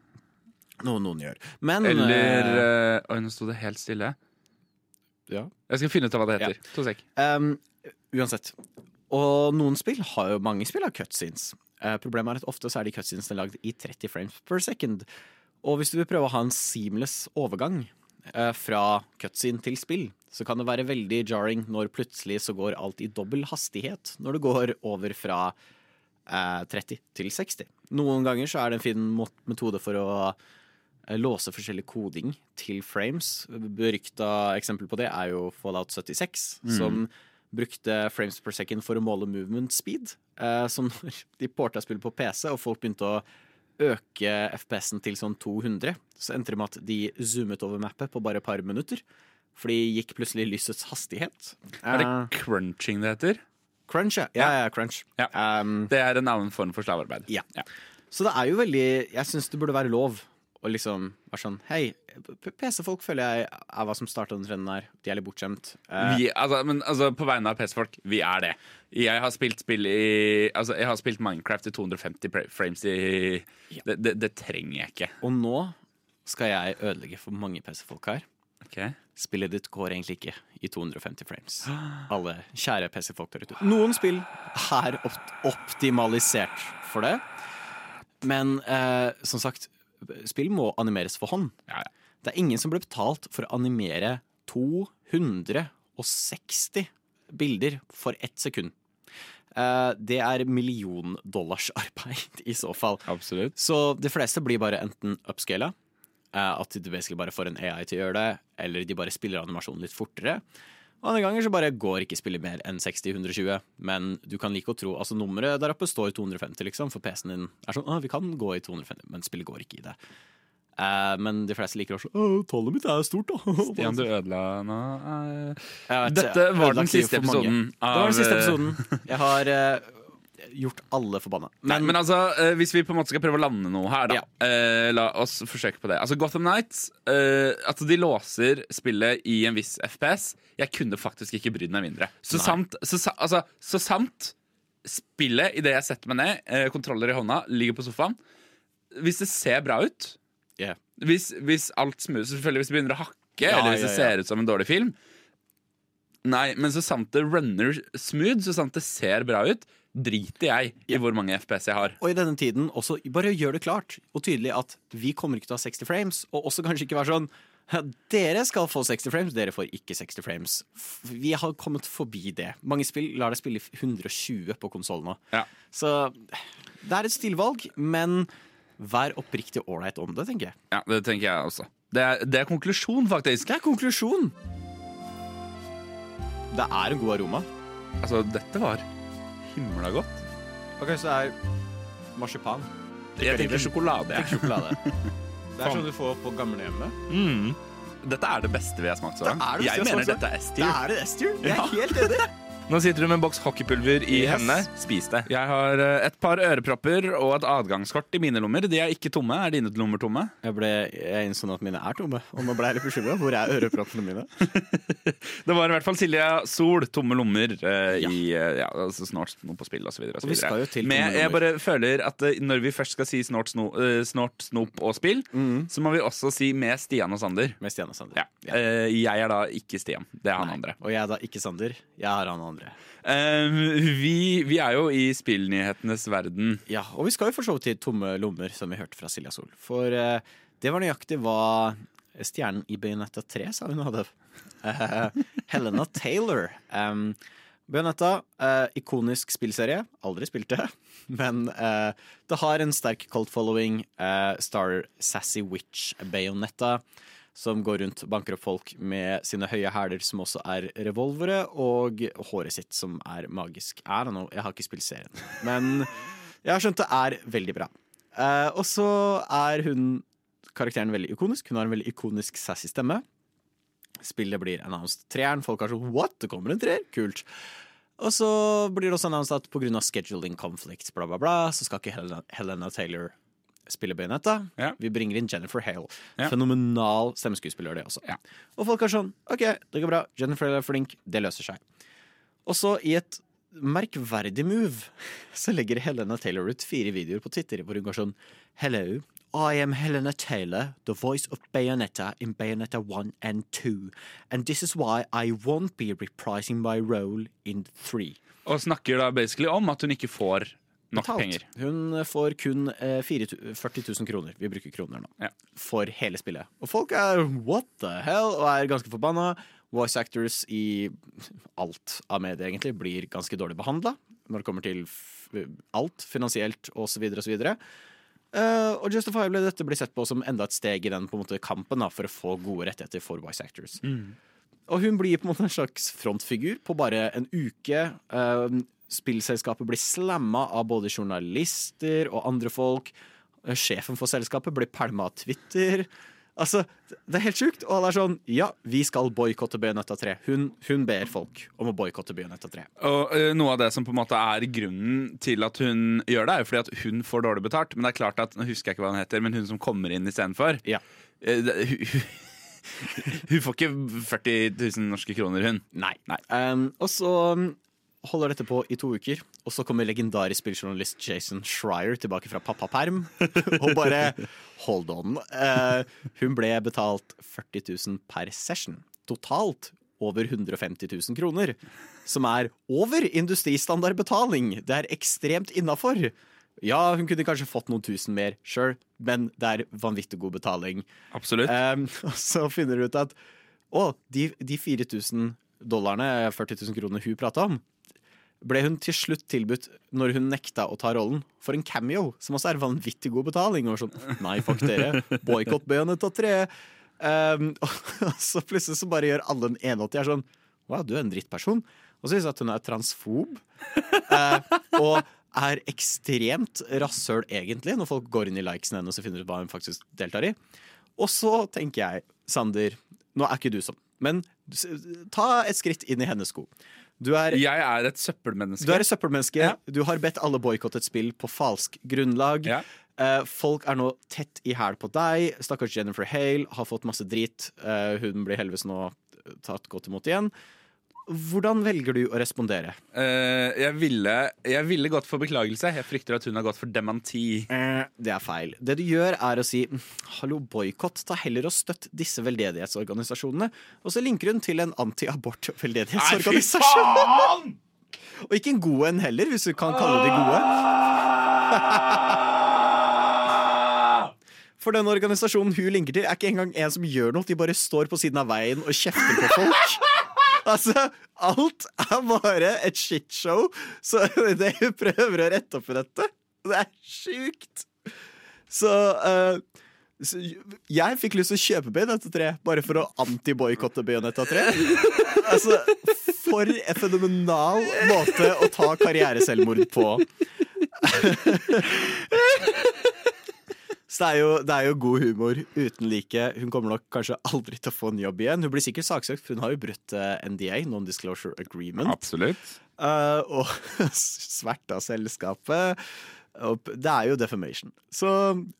noe noen gjør. Men Eller eh, Oi, nå sto det helt stille. ja. Jeg skal finne ut av hva det heter. To sek. Um, uansett. Og noen spill har jo mange spill har cutscenes. Uh, problemet er at ofte så er de cutscenesene lagd i 30 frames per second. Og hvis du vil prøve å ha en seamless overgang fra cutscene til spill, så kan det være veldig jarring når plutselig så går alt i dobbel hastighet når det går over fra eh, 30 til 60. Noen ganger så er det en fin metode for å eh, låse forskjellig koding til frames. Berykta eksempel på det er jo Fallout 76, som brukte frames per second for å måle movement speed. Eh, når de porta spill på PC, og folk begynte å øke FPS-en til sånn 200, så endte det med at de zoomet over mappet på bare et par minutter. For de gikk plutselig lysets hastighet. Er det Eh, crunching det heter? crunch, ja. Ja, ja, crunch. Ja. Um, Det er en annen form for slavearbeid. ja. Så det er jo veldig Jeg syns det burde være lov å liksom var sånn Hei, PC-folk føler jeg er hva som starta den trenden her. De er litt bortskjemt. Uh, Vi, altså, men altså, på vegne av PC-folk, vi er det. Jeg har spilt spill i Altså, jeg har spilt Minecraft i 250 frames i det, det, det trenger jeg ikke. og nå skal jeg ødelegge for mange PC-folk her. Okay. Spillet ditt går egentlig ikke i 250 frames. Alle kjære PC-folk der ute. Noen spill er opt optimalisert for det. Men eh, som sagt, spill må animeres for hånd. Ja, ja. Det er ingen som ble betalt for å animere 260 bilder for ett sekund. Eh, det er milliondollarsarbeid i så fall. Absolutt. Så de fleste blir bare enten upscala, eh, at du basically bare får en AI til å gjøre det, eller de bare spiller animasjonen litt fortere. Og andre ganger så bare går ikke spillet mer enn 60-120, men du kan like å tro Altså nummeret der oppe står 250, liksom, for PC-en din er sånn Å, vi kan gå i 250, men spillet går ikke i det. Uh, men de fleste liker også Å, tallet mitt er stort, da. Stian, du ødela nå. uh, Dette var den siste episoden. Av... Det var den siste eh, episoden. Jeg har eh, gjort alle forbanna. Men, men altså, eh, hvis vi på en måte skal prøve å lande noe her, da. Ja. eh, la oss forsøke på det. Altså, Gotham Nights eh, At de låser spillet i en viss FPS, jeg kunne faktisk ikke brydd meg mindre. Så Nei. sant, så, altså, så sant spillet, idet jeg setter meg ned, eh, kontroller i hånda, ligger på sofaen Hvis det ser bra ut, Yeah. hvis, hvis alt smooth Selvfølgelig hvis det begynner å hakke, Ja, eller hvis ja, det ser ut som en dårlig film Nei, men så sant det runner smooth, så sant det ser bra ut driter jeg i hvor mange FPS jeg har. Og i denne tiden også bare gjør det klart og tydelig at vi kommer ikke til å ha 60 frames, og også kanskje ikke være sånn dere skal få 60 frames, dere får ikke 60 frames. Vi har kommet forbi det. Mange spill lar deg spille 120 på konsoll nå. Ja. Så det er et stilvalg, men vær oppriktig ålreit om det, tenker jeg. Ja, Det tenker jeg også. Det er, det er konklusjon, faktisk. Det er konklusjon. Det er en god aroma. Altså, dette var himla godt. Ok, så det er marsipan. Jeg tenker sjokolade. Det er sjokolade. Det er sånn du får på gamlehjemmet. Mm. Dette er det beste vi har smakt så langt. Det er det beste Jeg jeg har mener smakt så dette er Det S-tier. er det S-tier. Jeg er Ja. helt enig. Nå sitter du med en boks hockeypulver i Yes. hendene. Spis det. Jeg har eh, et par ørepropper og et adgangskort i mine lommer. De er ikke tomme. Er dine lommer tomme? Jeg, ble, jeg innså at mine er tomme, og nå ble jeg litt bekymra. Hvor er øreproppene mine? Det var i hvert fall Silja Sol, tomme lommer, eh, i eh, ja, altså snart noe på spill osv. Og vi skal jo til Men jeg bare føler at eh, når vi først skal si snort, sno, snort snop og spill, så må vi også si med Stian og Sander. Med Stian og Sander. Ja. Eh, jeg er da ikke Stian. Det er han andre. Og jeg er da ikke Sander. Jeg har han andre. Eh, vi, vi er jo i spillnyhetenes verden. Ja, Og vi skal jo for så vidt i tomme lommer, som vi hørte fra Silja Sol. For uh, det var nøyaktig hva stjernen i Bayonetta 3 sa hun hadde. Uh, Helena Taylor. Um, Bayonetta, eh, ikonisk spillserie. Aldri spilt det. Men eh, det har en sterk cult following. Star Sassy Witch Bayonetta. Som går rundt og banker opp folk med sine høye hæler, som også er revolvere, og håret sitt, som er magisk. I don't know, jeg har ikke spilt serien. Men jeg har skjønt det er veldig bra. Eh, og så er hun karakteren veldig ikonisk. Hun har en veldig ikonisk sassy stemme. Spillet blir announced treeren. Folk er sånn What? Det kommer en treer? Kult. Og så blir det også annonset at pga. scheduling conflict, bla, bla, bla, så skal ikke Helena, Helena Taylor spille Bayonetta. Ja. Vi bringer inn Jennifer Hale. Ja. Fenomenal stemmeskuespiller, det også. Ja. Og folk er sånn OK, det går bra. Jennifer Hale er flink. Det løser seg. Og så, i et merkverdig move, så legger Helena Taylor ut fire videoer på Twitter hvor hun går sånn Hello, I am Helena Taylor, the voice of Bayonetta in Bayonetta 1 and 2. And this is why I won't be reprising my role in 3. Og snakker da basically om at hun ikke får nok Betalt. penger. Hun får kun eh, 40 000 kroner. Vi bruker kroner nå. Ja. For hele spillet. Og folk er what the hell? Og er ganske forbanna. Voice actors i alt av medier egentlig blir ganske dårlig behandla når det kommer til f alt finansielt osv. osv. Uh, og Justifiably dette blir sett på som enda et steg i den på en måte, kampen da, for å få gode rettigheter for voice actors. Og hun blir på en måte en slags frontfigur på bare en uke. Eh, spillselskapet blir slamma av både journalister og andre folk. Eh, sjefen for selskapet blir pælma av Twitter. Altså, Det er helt sjukt. Og alle er sånn Ja, vi skal boikotte Bayonetta 3. Hun, hun ber folk om å boikotte Bayonetta 3. Og eh, Noe av det som på en måte er grunnen til at hun gjør det, er jo fordi at hun får dårlig betalt. Men det er klart at, nå husker jeg ikke hva hun heter, men hun som kommer inn istedenfor Ja. det- hun, hun får ikke 40 000 norske kroner, hun. Nei. Nei. Um, og så um, holder dette på i to uker, og så kommer legendarisk spilljournalist Jason Schreier tilbake fra pappaperm og bare Hold on. Uh, hun ble betalt 40 000 per session. Totalt over 150 000 kroner. Som er over industristandardbetaling. Det er ekstremt innafor. Ja, hun kunne kanskje fått noen tusen mer, sure, men det er vanvittig god betaling. Absolutt. Um, og så finner du ut at å, de, de 4000 dollarene, 40 000 kroner hun prata om, ble hun til slutt tilbudt når hun nekta å ta rollen for en cameo, som også er vanvittig god betaling. Og sånn, nei, fuck dere, boikott Bayonetta 3. Um, og så plutselig så bare gjør alle en 180 er sånn Wow, du er en drittperson. Og så viser det at hun er transfob. Uh, og er ekstremt rasshøl, egentlig, når folk går inn i likesen hennes og finner ut hva hun faktisk deltar i. Og så tenker jeg, Sander, nå er ikke du sånn, men ta et skritt inn i hennes sko. Du er, Jeg er et søppelmenneske. du er et søppelmenneske. Ja. Du har bedt alle boikotte et spill på falsk grunnlag. Ja. Uh, folk er nå tett i hæl på deg. Stakkars Jennifer Hale har fått masse drit. Uh, hun blir heldigvis nå tatt godt imot igjen. Hvordan velger du å respondere? Eh, jeg, ville, jeg ville gått for beklagelse. Jeg frykter at hun har gått for dementi. Eh, det er feil. Det du gjør, er å si "Mm, hallo, boikott. Ta heller og støtt disse veldedighetsorganisasjonene. Og så linker hun til en anti-abort-veldedighetsorganisasjon. Og ikke en god en heller, hvis du kan kalle de gode. For den organisasjonen hun linker til, er ikke engang en som gjør noe. De bare står på siden av veien og kjefter på folk. Altså, alt er bare et shitshow. Så det hun prøver å rette opp i dette, det er sjukt. Så, uh, så jeg fikk lyst til å kjøpe Bayonetta 3 bare for å antiboikotte Bayonetta 3. Altså, for en fenomenal måte å ta karriereselvmord på. Så det er, jo, det er jo god humor uten like. Hun kommer nok kanskje aldri til å få en jobb igjen. Hun blir sikkert saksøkt, for hun har jo brutt eh, NDA, Non-Disclosure Agreement. Absolutt. Uh, og sverta selskapet. Det er jo defamation. Så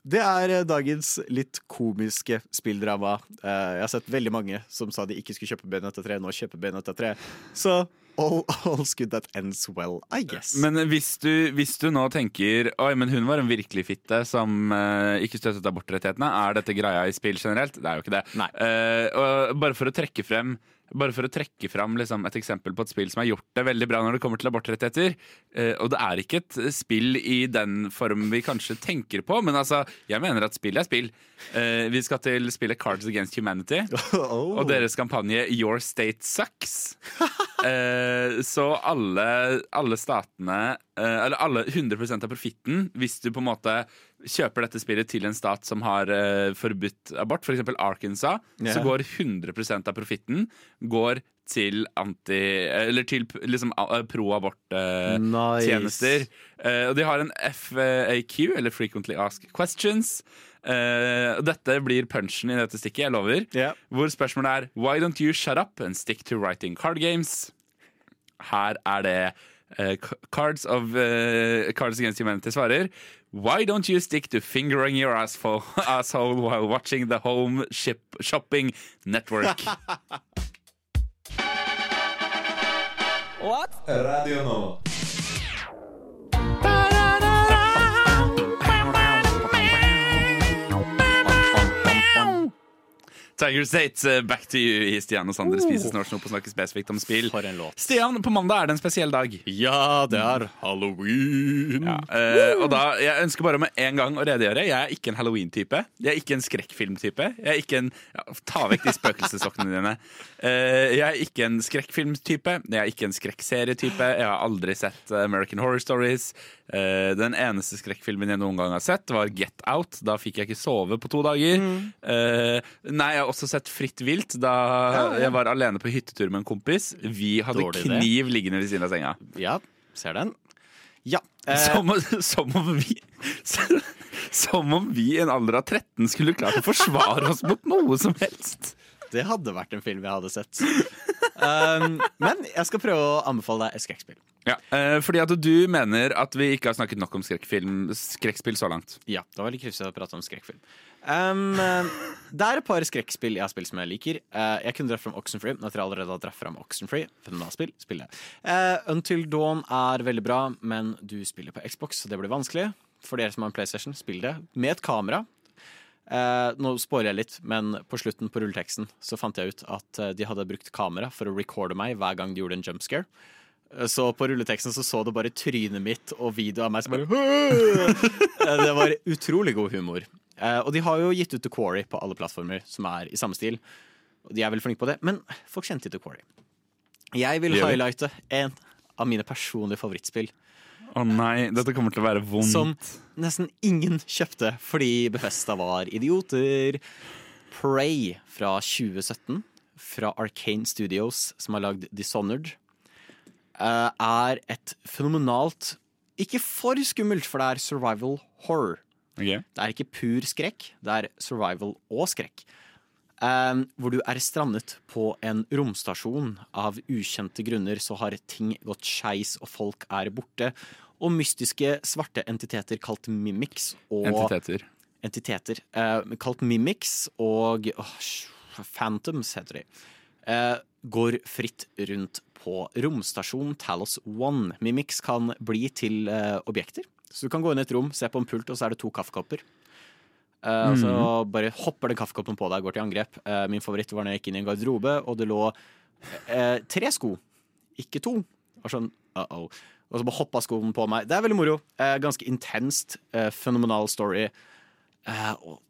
det er eh, dagens litt komiske spilldrama. Jeg har sett veldig mange som sa de ikke skulle kjøpe Benetta 3, nå kjøper Benetta 3. Så all, all's good that ends well, I guess. Men hvis du, hvis du nå tenker Oi, men hun var en virkelig fitte som eh, ikke støttet abortrettighetene, er dette greia i spill generelt? Det er jo ikke det. Nei. Eh, og bare for å trekke frem bare for å trekke fram liksom, et eksempel på et spill som har gjort det veldig bra når det kommer til abortrettigheter. Eh, og det er ikke et spill i den form vi kanskje tenker på, men altså, jeg mener at spill er spill. Eh, vi skal til spillet Cards Against Humanity Oh. og deres kampanje Your State Sucks. Eh, så alle, alle statene eh, Eller alle 100% av profitten, hvis du på en måte kjøper dette spillet til en stat som har uh, forbudt abort, f.eks. Arkansas, yeah. så går 100% av profitten går til anti... Eller til liksom pro-abort-tjenester. Nice. og de har en FAQ, eller Frequently Asked Questions. Eh, og dette blir punchen i dette stikket, jeg lover. Yeah. Hvor spørsmålet er Why don't you shut up and stick to writing card games? Her er det Uh, Cards of uh, Cards Against Humanity svarer Why don't you stick to fingering your asshole, asshole while watching the Home ship Shopping Network? What? Radio Nova. Tiger States, eh, back to you i Stian og Sander spiser snart snop og snakker spesifikt om spill. For en låt. Stian, på mandag er det en spesiell dag. Ja, det er halloween. Ja, eh, og da, Jeg ønsker bare med en gang å redegjøre. Jeg er ikke en halloween-type. Jeg er ikke en skrekkfilm-type. Jeg er ikke en ja, Ta vekk de spøkelsessokkene dine. Eh, jeg er ikke en skrekkfilm-type. Jeg er ikke en skrekkserietype. Jeg har aldri sett eh, American Horror Stories. Eh, den eneste skrekkfilmen jeg noen gang har sett, var Get Out. Da fikk jeg ikke sove på to dager. Eh, nei, jeg har også sett Fritt vilt da jeg var alene på hyttetur med en kompis. Vi hadde Dårlig kniv kniv liggende ved siden av senga. Ja, ser den. Ja. eh, Som, som om vi Som om vi i en alder av 13 skulle klart å forsvare oss mot noe som helst. Det hadde vært en film jeg hadde sett. Um, men jeg skal prøve å anbefale deg et skrekkspill. Ja, uh, fordi at du mener at vi ikke har snakket nok om skrekkspill så langt. Ja, det var litt kryssende å prate om skrekkfilm. Um, eh, det er et par skrekkspill jeg har spilt som jeg liker. Uh, jeg kunne dratt fram Oxenfree, men etter jeg allerede har dratt fram Oxenfree, fenomenalspill, spiller jeg. Uh, Until Dawn er veldig bra, men du spiller på Xbox, så det blir vanskelig. For dere som har en PlayStation, spill det med et kamera. Eh, nå spårer jeg litt, men på slutten på rulleteksten så fant jeg ut at eh, de hadde brukt kamera for å recorde meg hver gang de gjorde en jumpscare. Eh, Så på rulleteksten så så du bare trynet mitt og video av meg som bare Eh, Det var utrolig god humor. Eh, Og de har jo gitt ut The Quarry på alle plattformer som er i samme stil. Og de er veldig flinke på det, men folk kjente ikke The Quarry. Jeg vil highlighte en av mine personlige favorittspill Å nei, dette kommer til å være vondt. som nesten ingen kjøpte fordi Befesta var idioter. Prey fra 2017, fra Arcane Studios, som har lagd Dishonored, eh, er et fenomenalt Ikke for skummelt, for det er survival horror. Okay. Det er ikke pur skrekk, det er survival og skrekk. Um, hvor du er strandet på en romstasjon. Av ukjente grunner så har ting gått skeis, og folk er borte. Og mystiske svarte entiteter kalt mimics og Entiteter. entiteter eh, kalt mimics og åh, phantoms, heter de, eh, går fritt rundt på romstasjonen Talos One. Mimics kan bli til eh, objekter. Så du kan gå inn i et rom, se på en pult, og så er det to kaffekopper. Eh, mm. Så bare hopper den kaffekoppen på deg, går til angrep. Eh, min favoritt var når jeg gikk inn i en garderobe, og det lå eh, tre sko, ikke to. Og sånn uh-oh. Og så bare hoppa skoen på meg. Det er veldig moro. Eh, ganske intenst. Eh, fenomenal story. Eh, og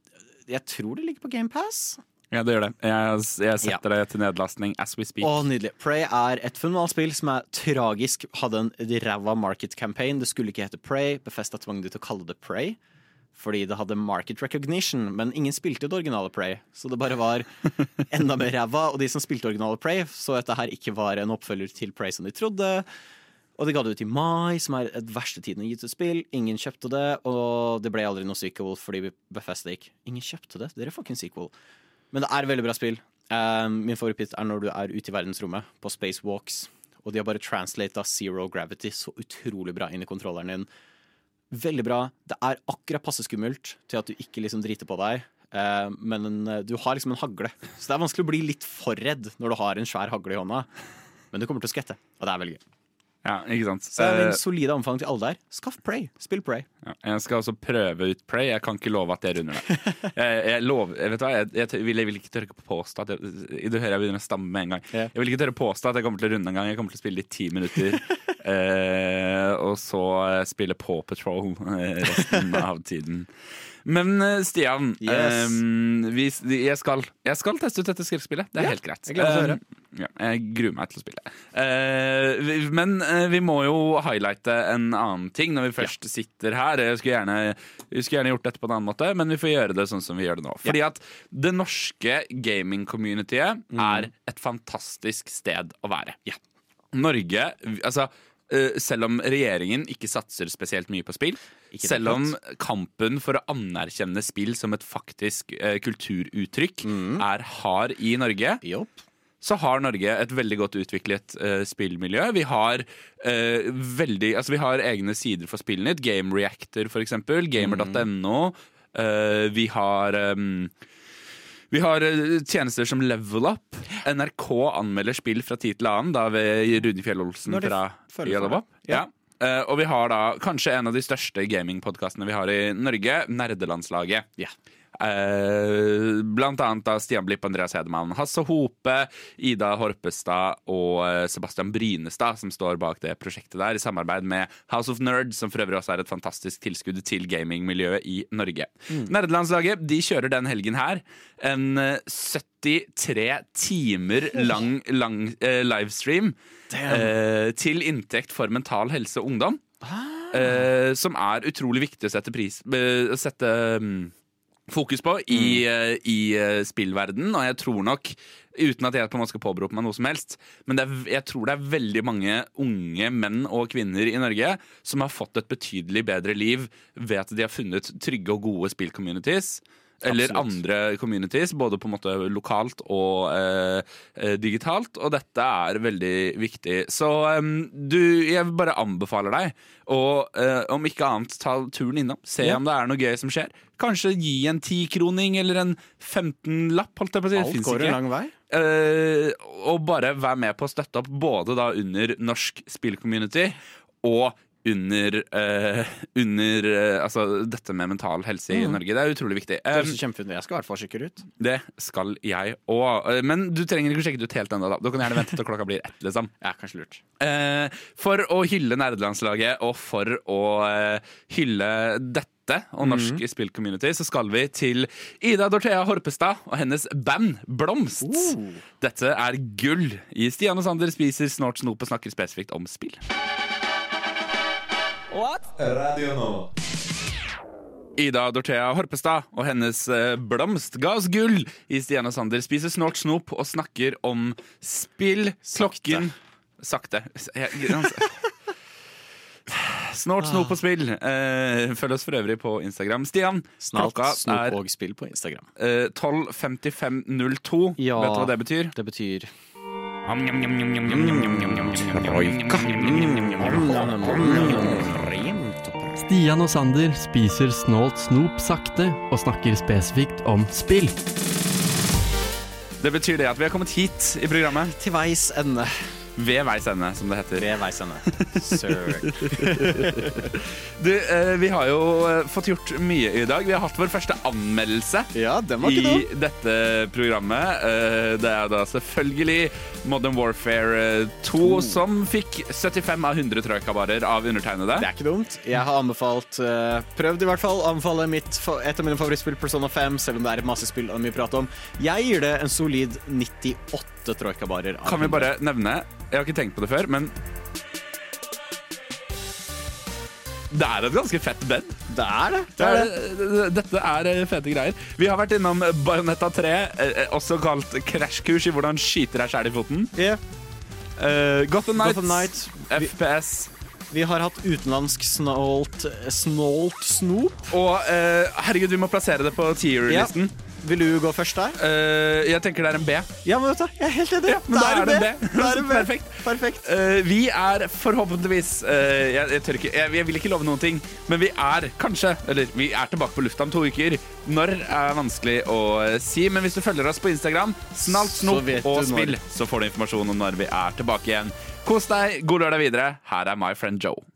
jeg tror det ligger på GamePass. Ja, det gjør det. Jeg, jeg setter det til nedlastning as we speak. Å, nydelig. Prey er et fenomenalt spill som er tragisk. Hadde en ræva market campaign. Det skulle ikke hete Prey. Befesta tvang de til å kalle det Prey. Fordi det hadde market recognition, men ingen spilte det originale Prey. Så det bare var enda mer ræva. Og de som spilte originale Prey, så dette her ikke var en oppfølger til Prey som de trodde. Og de ga det ut i mai, som er et verste tiden å gi ut et spill. Ingen kjøpte det, og det ble aldri noe sequel fordi Bethesda gikk. Ingen kjøpte det, dere får ikke en sequel. Men det er et veldig bra spill. Um, min favoritt er når du er ute i verdensrommet, på spacewalks. Og de har bare translata zero gravity så utrolig bra inn i kontrolleren din. Veldig bra. Det er akkurat passe skummelt til at du ikke liksom driter på deg. Uh, men uh, du har liksom en hagle, så det er vanskelig å bli litt for redd når du har en svær hagle i hånda. Men du kommer til å skvette, og det er veldig gøy. Ja, ikke sant? Så det er en solid solide anbefaling til alle der. Skaff Prey. Spill Prey. Ja, jeg skal også prøve ut Prey. Jeg kan ikke love at jeg runder det. Jeg, jeg, jeg, vet hva, jeg, jeg, vil, jeg vil ikke tørre påstå at jeg, Du hører jeg begynner å stamme med en gang. Yeah. Jeg vil ikke tørre påstå at jeg kommer til å runde en gang. Jeg kommer til å spille i ti minutter. eh, og så eh, spille på Patrol eh, resten av tiden. Men eh, Stian, Yes. eh, vi, jeg, skal, jeg skal teste ut dette skriftspillet. Det er Ja, helt greit. jeg gleder meg til å høre. Ja, jeg gruer meg til å spille. Eh, vi- men eh, vi må jo highlighte en annen ting når vi først sitter her. Jeg skulle gjerne, vi skulle gjerne gjort dette på en annen måte, men vi får gjøre det sånn som vi gjør det nå. Fordi at det norske gaming-communityet Mm. er et fantastisk sted å være. Norge Altså eh, selv om regjeringen ikke satser spesielt mye på spill, selv om kampen for å anerkjenne spill som et faktisk eh, kulturuttrykk Mm. er hard i Norge, Jopp. Så har Norge et veldig godt utviklet uh, spillmiljø. Vi har, uh, veldig, altså vi har egne sider for Spillnytt. Game Reactor, eksempel. Gamer.no. Uh, vi har um, vi har eh, tjenester som Level Up. NRK anmelder spill fra tid til annen, da ved Rune Fjell-Olsen fra føler Level Up. Ja. Eh, og vi har da kanskje en av de største gamingpodkastene vi har i Norge, Nerdelandslaget. Ja. Eh, blant annet da Stian Blipp, Andreas Hedemann, Hasse Hope, Ida Horpestad og eh, Sebastian Brynestad, som står bak det prosjektet der, i samarbeid med House of Nerds, som for øvrig også er et fantastisk tilskudd til gamingmiljøet i Norge. Nerdelandslaget de kjører den helgen her en eh, 73 timer lang, lang eh, livestream eh, til inntekt for mental helse og ungdom. Eh, som er utrolig viktig å sette pris eh, sette mm, fokus på i, mm. i eh, spillverden, og jeg tror nok Uten at jeg på en måte skal påberope meg noe som helst, men er, jeg tror det er veldig mange unge menn og kvinner i Norge som har fått et betydelig bedre liv ved at de har funnet trygge og gode spillcommunities. Eller Absolutt. andre communities, både på en måte lokalt og eh, eh, digitalt. Og dette er veldig viktig. Så em, du, jeg bare anbefaler deg å, eh, om ikke annet, ta turen innom. Se Ja. om det er noe gøy som skjer. Kanskje gi en tikroning eller en 15-lapp, holdt jeg på å si. Alt går ikke. en lang vei. Eh, og bare vær med på å støtte opp både da under norsk spillcommunity og under, uh, under uh, altså dette med mental helse i Norge. Det er utrolig viktig. Um, det kjempefint. Jeg skal i hvert fall sjekke ut. det skal jeg òg. Men du trenger ikke sjekke det ut helt ennå. Du kan gjerne vente til klokka blir ett. liksom. Ja, kanskje lurt. Eh, for å hylle nerdelandslaget og for å eh, hylle dette og norsk spillcommunity, så skal vi til Ida Dorthea Horpestad og hennes band Blomst. Dette er gull i Stian og Sander spiser snort snop og snakker spesifikt om spill. Ida Dorthea Horpestad og hennes eh, Blomst ga oss gull i Stian og Sander spiser snort snop og snakker om spill. Klokken Sakte. Sakte. altså. Snort snop og spill. Eh, følg oss for øvrig på Instagram. Stian, Snart klokka snop er og spill på Instagram. eh, 12.55.02. Ja. Vet du hva det betyr? Det betyr Stian og Sander spiser snålt snop sakte og snakker spesifikt om spill. Det betyr det at vi har kommet hit i programmet. Til veis ende. Ved veis ende, som det heter. Ved veis ende. Sir. Du, eh, vi har jo eh, fått gjort mye i dag. Vi har hatt vår første anmeldelse Ja, den var ikke i noe. dette programmet. Eh, det er da selvfølgelig Modern Warfare eh, 2, som fikk 75 av 100 trøykabarer av undertegnede. Det er ikke dumt. Jeg har anbefalt Prøvd i hvert fall. anbefale mitt, et av mine favorittspill, Persona 5, selv om det er masse spill og mye prat om. Jeg gir det en solid 98 troikabarer. av Kan vi bare nevne Jeg har ikke tenkt på det før, men Det er et ganske fett bed. Det er det. Det er, det- dette er eh, fete greier. Vi har vært innom Bajonetta 3, eh, også kalt krasjkurs i hvordan skyter deg sjæl i foten. Yeah. Uh, Gotham Nights, Gotham Knight. Vi, FPS vi har hatt utenlandsk snålt Snålt snop. og uh, herregud, vi må plassere det på tier-listen. Vil du gå først der? Uh, jeg tenker det er en B. Ja, men vet du, jeg er helt enig. Ja, men da er det en B. Er. Perfekt. Perfekt. Uh, vi er forhåpentligvis uh, jeg, jeg, tør ikke, jeg, jeg vil ikke love noen ting, men vi er kanskje Eller vi er tilbake på lufta om to uker. Når er vanskelig å si, men hvis du følger oss på Instagram, snalt snop og spill, så får du informasjon om når vi er tilbake igjen. Kos deg, god lørdag videre. Her er My Friend Joe.